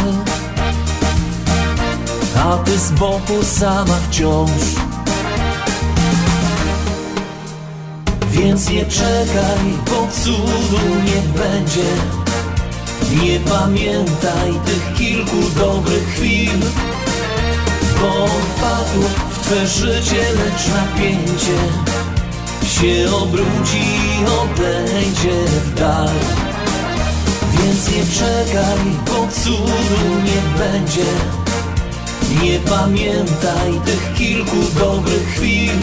A ty z boku sama wciąż. Więc nie czekaj, bo cudu nie będzie. Nie pamiętaj tych kilku dobrych chwil bo wpadł w Twe życie, lecz napięcie się obróci odejdzie w dal. Więc nie czekaj, bo cudu nie będzie. Nie pamiętaj tych kilku dobrych chwil,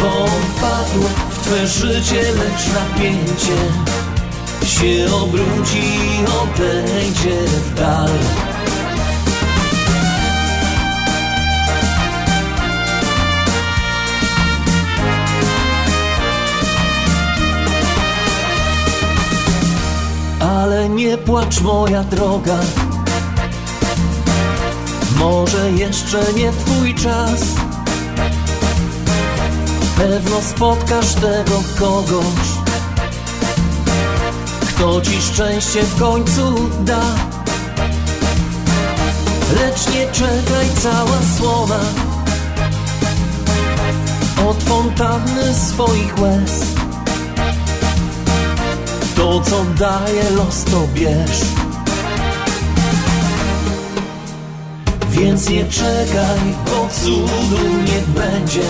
bo wpadł w Twe życie, lecz napięcie się obróci odejdzie w dal. Ale nie płacz moja droga. Może jeszcze nie twój czas. Pewno spotkasz tego kogoś Kto ci szczęście w końcu da. Lecz nie czekaj cała słowa. Od fontanny swoich łez to, co daje los, to bierz. Więc nie czekaj, bo cudu nie będzie.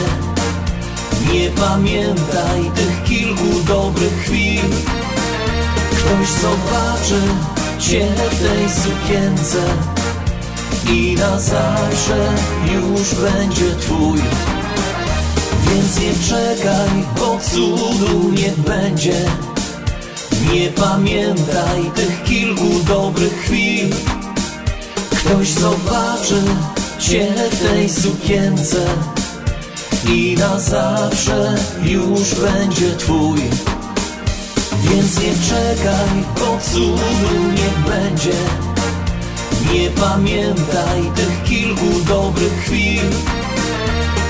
Nie pamiętaj tych kilku dobrych chwil. Ktoś zobaczy Cię w tej sukience I na zawsze już będzie Twój. Więc nie czekaj, bo cudu nie będzie nie pamiętaj tych kilku dobrych chwil. Ktoś zobaczy Cię w tej sukience I na zawsze już będzie Twój. Więc nie czekaj, bo cudu nie będzie. Nie pamiętaj tych kilku dobrych chwil.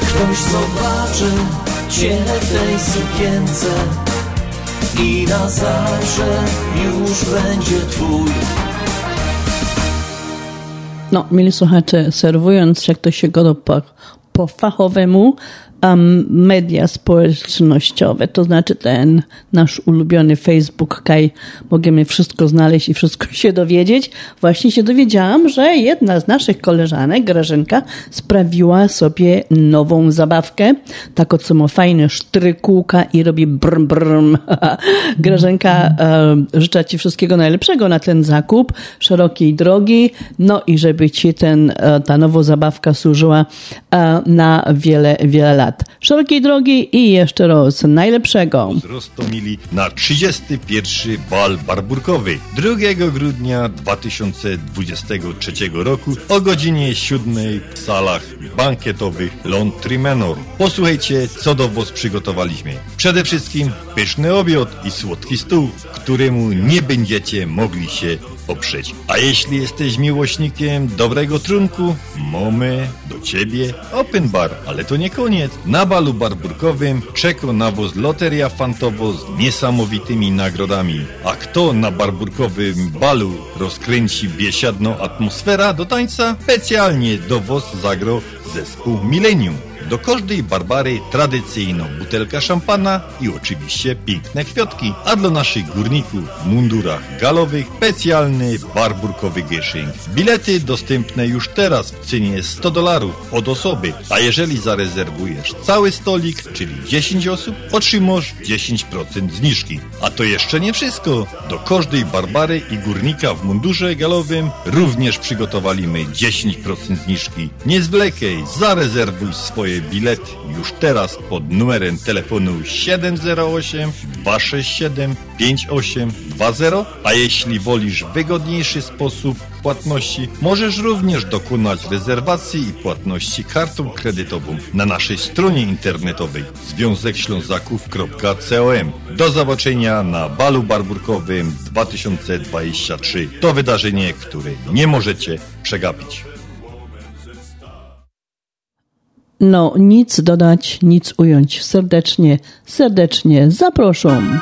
Ktoś zobaczy Cię w tej sukience i na zawsze już będzie Twój. No, mili słuchacze, serwując, jak to się go po, po fachowemu, media społecznościowe, to znaczy ten nasz ulubiony Facebook, kaj możemy wszystko znaleźć i wszystko [LAUGHS] się dowiedzieć. Właśnie się dowiedziałam, że jedna z naszych koleżanek, Grażynka, sprawiła sobie nową zabawkę, tak co ma fajne sztrykółka i robi brm brm. [LAUGHS] Grażynka, e, życzę Ci wszystkiego najlepszego na ten zakup, szerokiej drogi, no i żeby Ci ten, e, ta nowa zabawka służyła e, na wiele, wiele lat. Szerokiej drogi i jeszcze raz najlepszego. Roztomili na 31 bal barburkowy 2 grudnia 2023 roku o godzinie 7 w salach bankietowych Laundry Manor. Posłuchajcie, co do was przygotowaliśmy. Przede wszystkim pyszny obiad i słodki stół, któremu nie będziecie mogli się A jeśli jesteś miłośnikiem dobrego trunku, mamy do ciebie open bar. Ale to nie koniec. Na balu barburkowym czeka na was loteria fantowo z niesamowitymi nagrodami. A kto na barburkowym balu rozkręci biesiadną atmosfera do tańca? Specjalnie do was zagro zespół Millennium. Do każdej Barbary tradycyjną butelka szampana i oczywiście piękne kwiatki. A dla naszych górników w mundurach galowych specjalny barburkowy gieszynk. Bilety dostępne już teraz w cenie 100 dolarów od osoby. A jeżeli zarezerwujesz cały stolik, czyli 10 osób, otrzymasz 10% zniżki. A to jeszcze nie wszystko. Do każdej Barbary i górnika w mundurze galowym również przygotowaliśmy 10% zniżki. Nie zwlekaj, zarezerwuj swoje bilet już teraz pod numerem telefonu 708 267 5820, a jeśli wolisz wygodniejszy sposób płatności, możesz również dokonać rezerwacji i płatności kartą kredytową na naszej stronie internetowej związekślązaków.com. Do zobaczenia na balu barburkowym 2023. To wydarzenie, które nie możecie przegapić. No, nic dodać, nic ująć. Serdecznie, serdecznie zapraszam.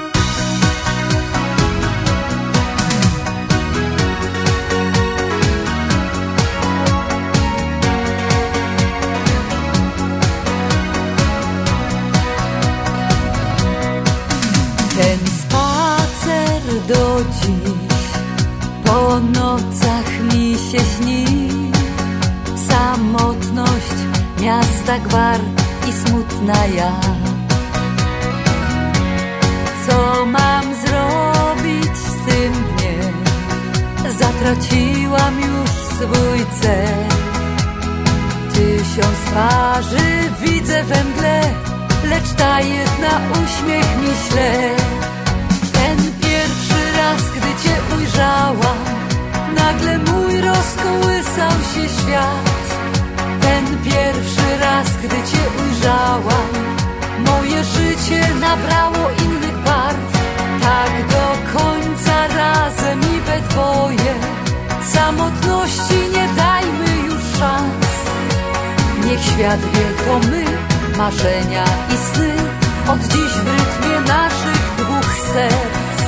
Miasta gwar i smutna ja. Co mam zrobić z tym dniem? Zatraciłam już swój cel. Tysiąc twarzy widzę we mgle, lecz ta jedna uśmiech mi śle. Ten pierwszy raz, gdy cię ujrzałam, nagle mój rozkołysał się świat. Ten pierwszy raz, gdy cię ujrzałam, moje życie nabrało innych barw. Tak do końca razem i we dwoje, samotności nie dajmy już szans. Niech świat wie, to my, marzenia i sny, od dziś w rytmie naszych dwóch serc.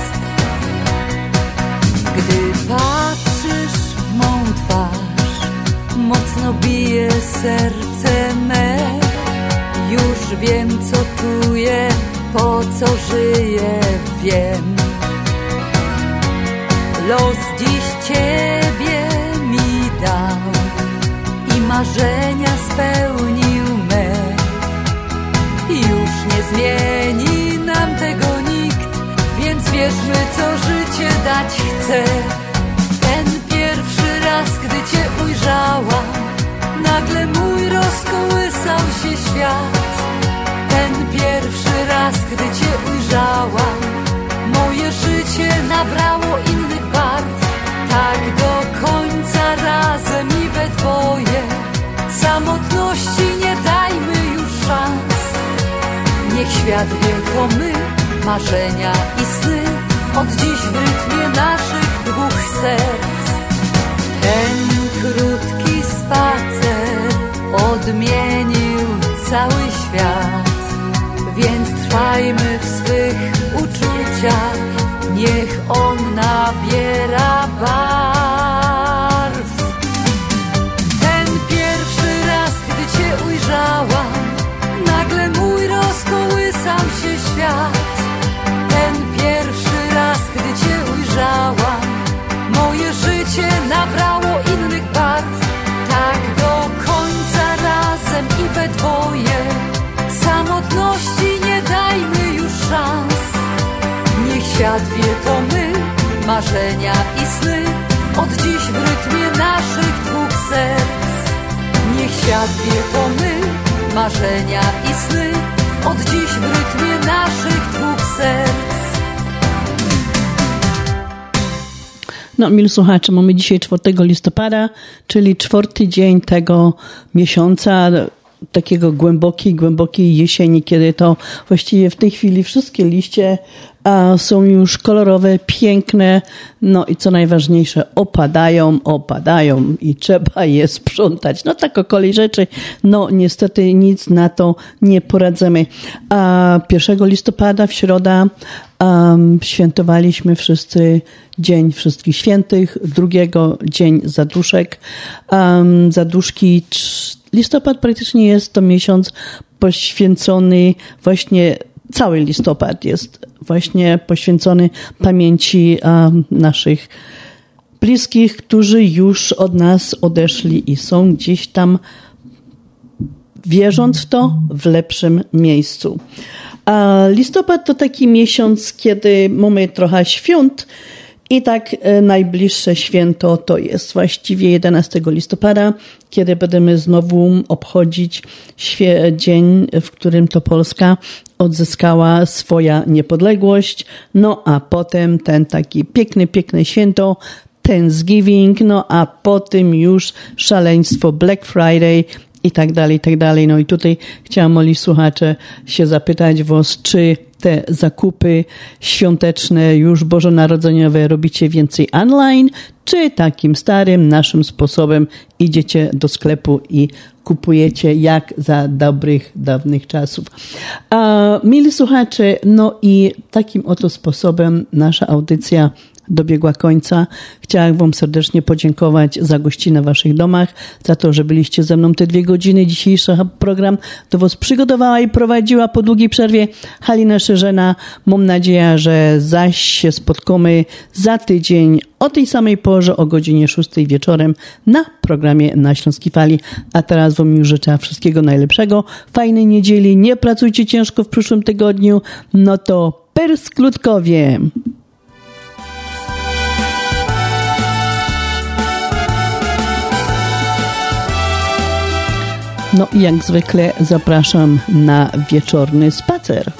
Gdy serce me. Już wiem, co czuję, po co żyję, wiem. Los dziś ciebie mi dał i marzenia spełnił me. Już nie zmieni nam tego nikt, więc wierzmy, co życie dać chce. Ten pierwszy raz, gdy cię ujrzałam, nagle mój rozkołysał się świat. Ten pierwszy raz, gdy cię ujrzałam, moje życie nabrało innych barw. Tak do końca razem i we dwoje, samotności nie dajmy już szans. Niech świat wie, to my, marzenia i sny, od dziś w rytmie naszych dwóch serc. Ten krótki odmienił cały świat. Więc trwajmy w swych uczuciach, niech on nabiera barw. Ten pierwszy raz, gdy cię ujrzałam, nagle mój rozkołysał się świat. Ten pierwszy raz, gdy cię ujrzałam, moje życie nabrało swoje. Samotności nie dajmy już szans. Niech świat wie to my, marzenia i sny. Od dziś w rytmie naszych dwóch serc. Niech świat wie to my, marzenia i sny. Od dziś w rytmie naszych dwóch serc. No, mil słuchacze, mamy dzisiaj 4 listopada, czyli czwarty dzień tego miesiąca, takiego głębokiej, głębokiej jesieni, kiedy to właściwie w tej chwili wszystkie liście a, są już kolorowe, piękne, no i co najważniejsze, opadają, opadają i trzeba je sprzątać. No tak o kolei rzeczy, no niestety nic na to nie poradzimy. A 1 listopada w środa um, świętowaliśmy wszyscy Dzień Wszystkich Świętych, drugiego Dzień Zaduszek. Um, zaduszki listopad praktycznie jest to miesiąc poświęcony właśnie cały listopad jest właśnie poświęcony pamięci um, naszych bliskich, którzy już od nas odeszli i są gdzieś tam, wierząc w to, w lepszym miejscu. A listopad to taki miesiąc, kiedy mamy trochę świąt, i tak e, najbliższe święto to jest właściwie 11 listopada, kiedy będziemy znowu obchodzić dzień, w którym to Polska odzyskała swoja niepodległość. No a potem ten taki piękny, piękne święto Thanksgiving, no a potem już szaleństwo Black Friday i tak dalej, i tak dalej. No i tutaj chciałam, moi słuchacze, się zapytać was, czy te zakupy świąteczne, już bożonarodzeniowe robicie więcej online, czy takim starym, naszym sposobem idziecie do sklepu i kupujecie jak za dobrych, dawnych czasów. A, mili słuchacze, no i takim oto sposobem nasza audycja dobiegła końca. Chciałam Wam serdecznie podziękować za gościnę w Waszych domach, za to, że byliście ze mną te dwie godziny. Dzisiejszy program do Was przygotowała i prowadziła po długiej przerwie Halina Szerzena. Mam nadzieję, że zaś się spotkamy za tydzień o tej samej porze, o godzinie 6 wieczorem na programie na Śląskiej Fali. A teraz Wam już życzę wszystkiego najlepszego, fajnej niedzieli, nie pracujcie ciężko w przyszłym tygodniu, no to persklutkowie. No i jak zwykle zapraszam na wieczorny spacer.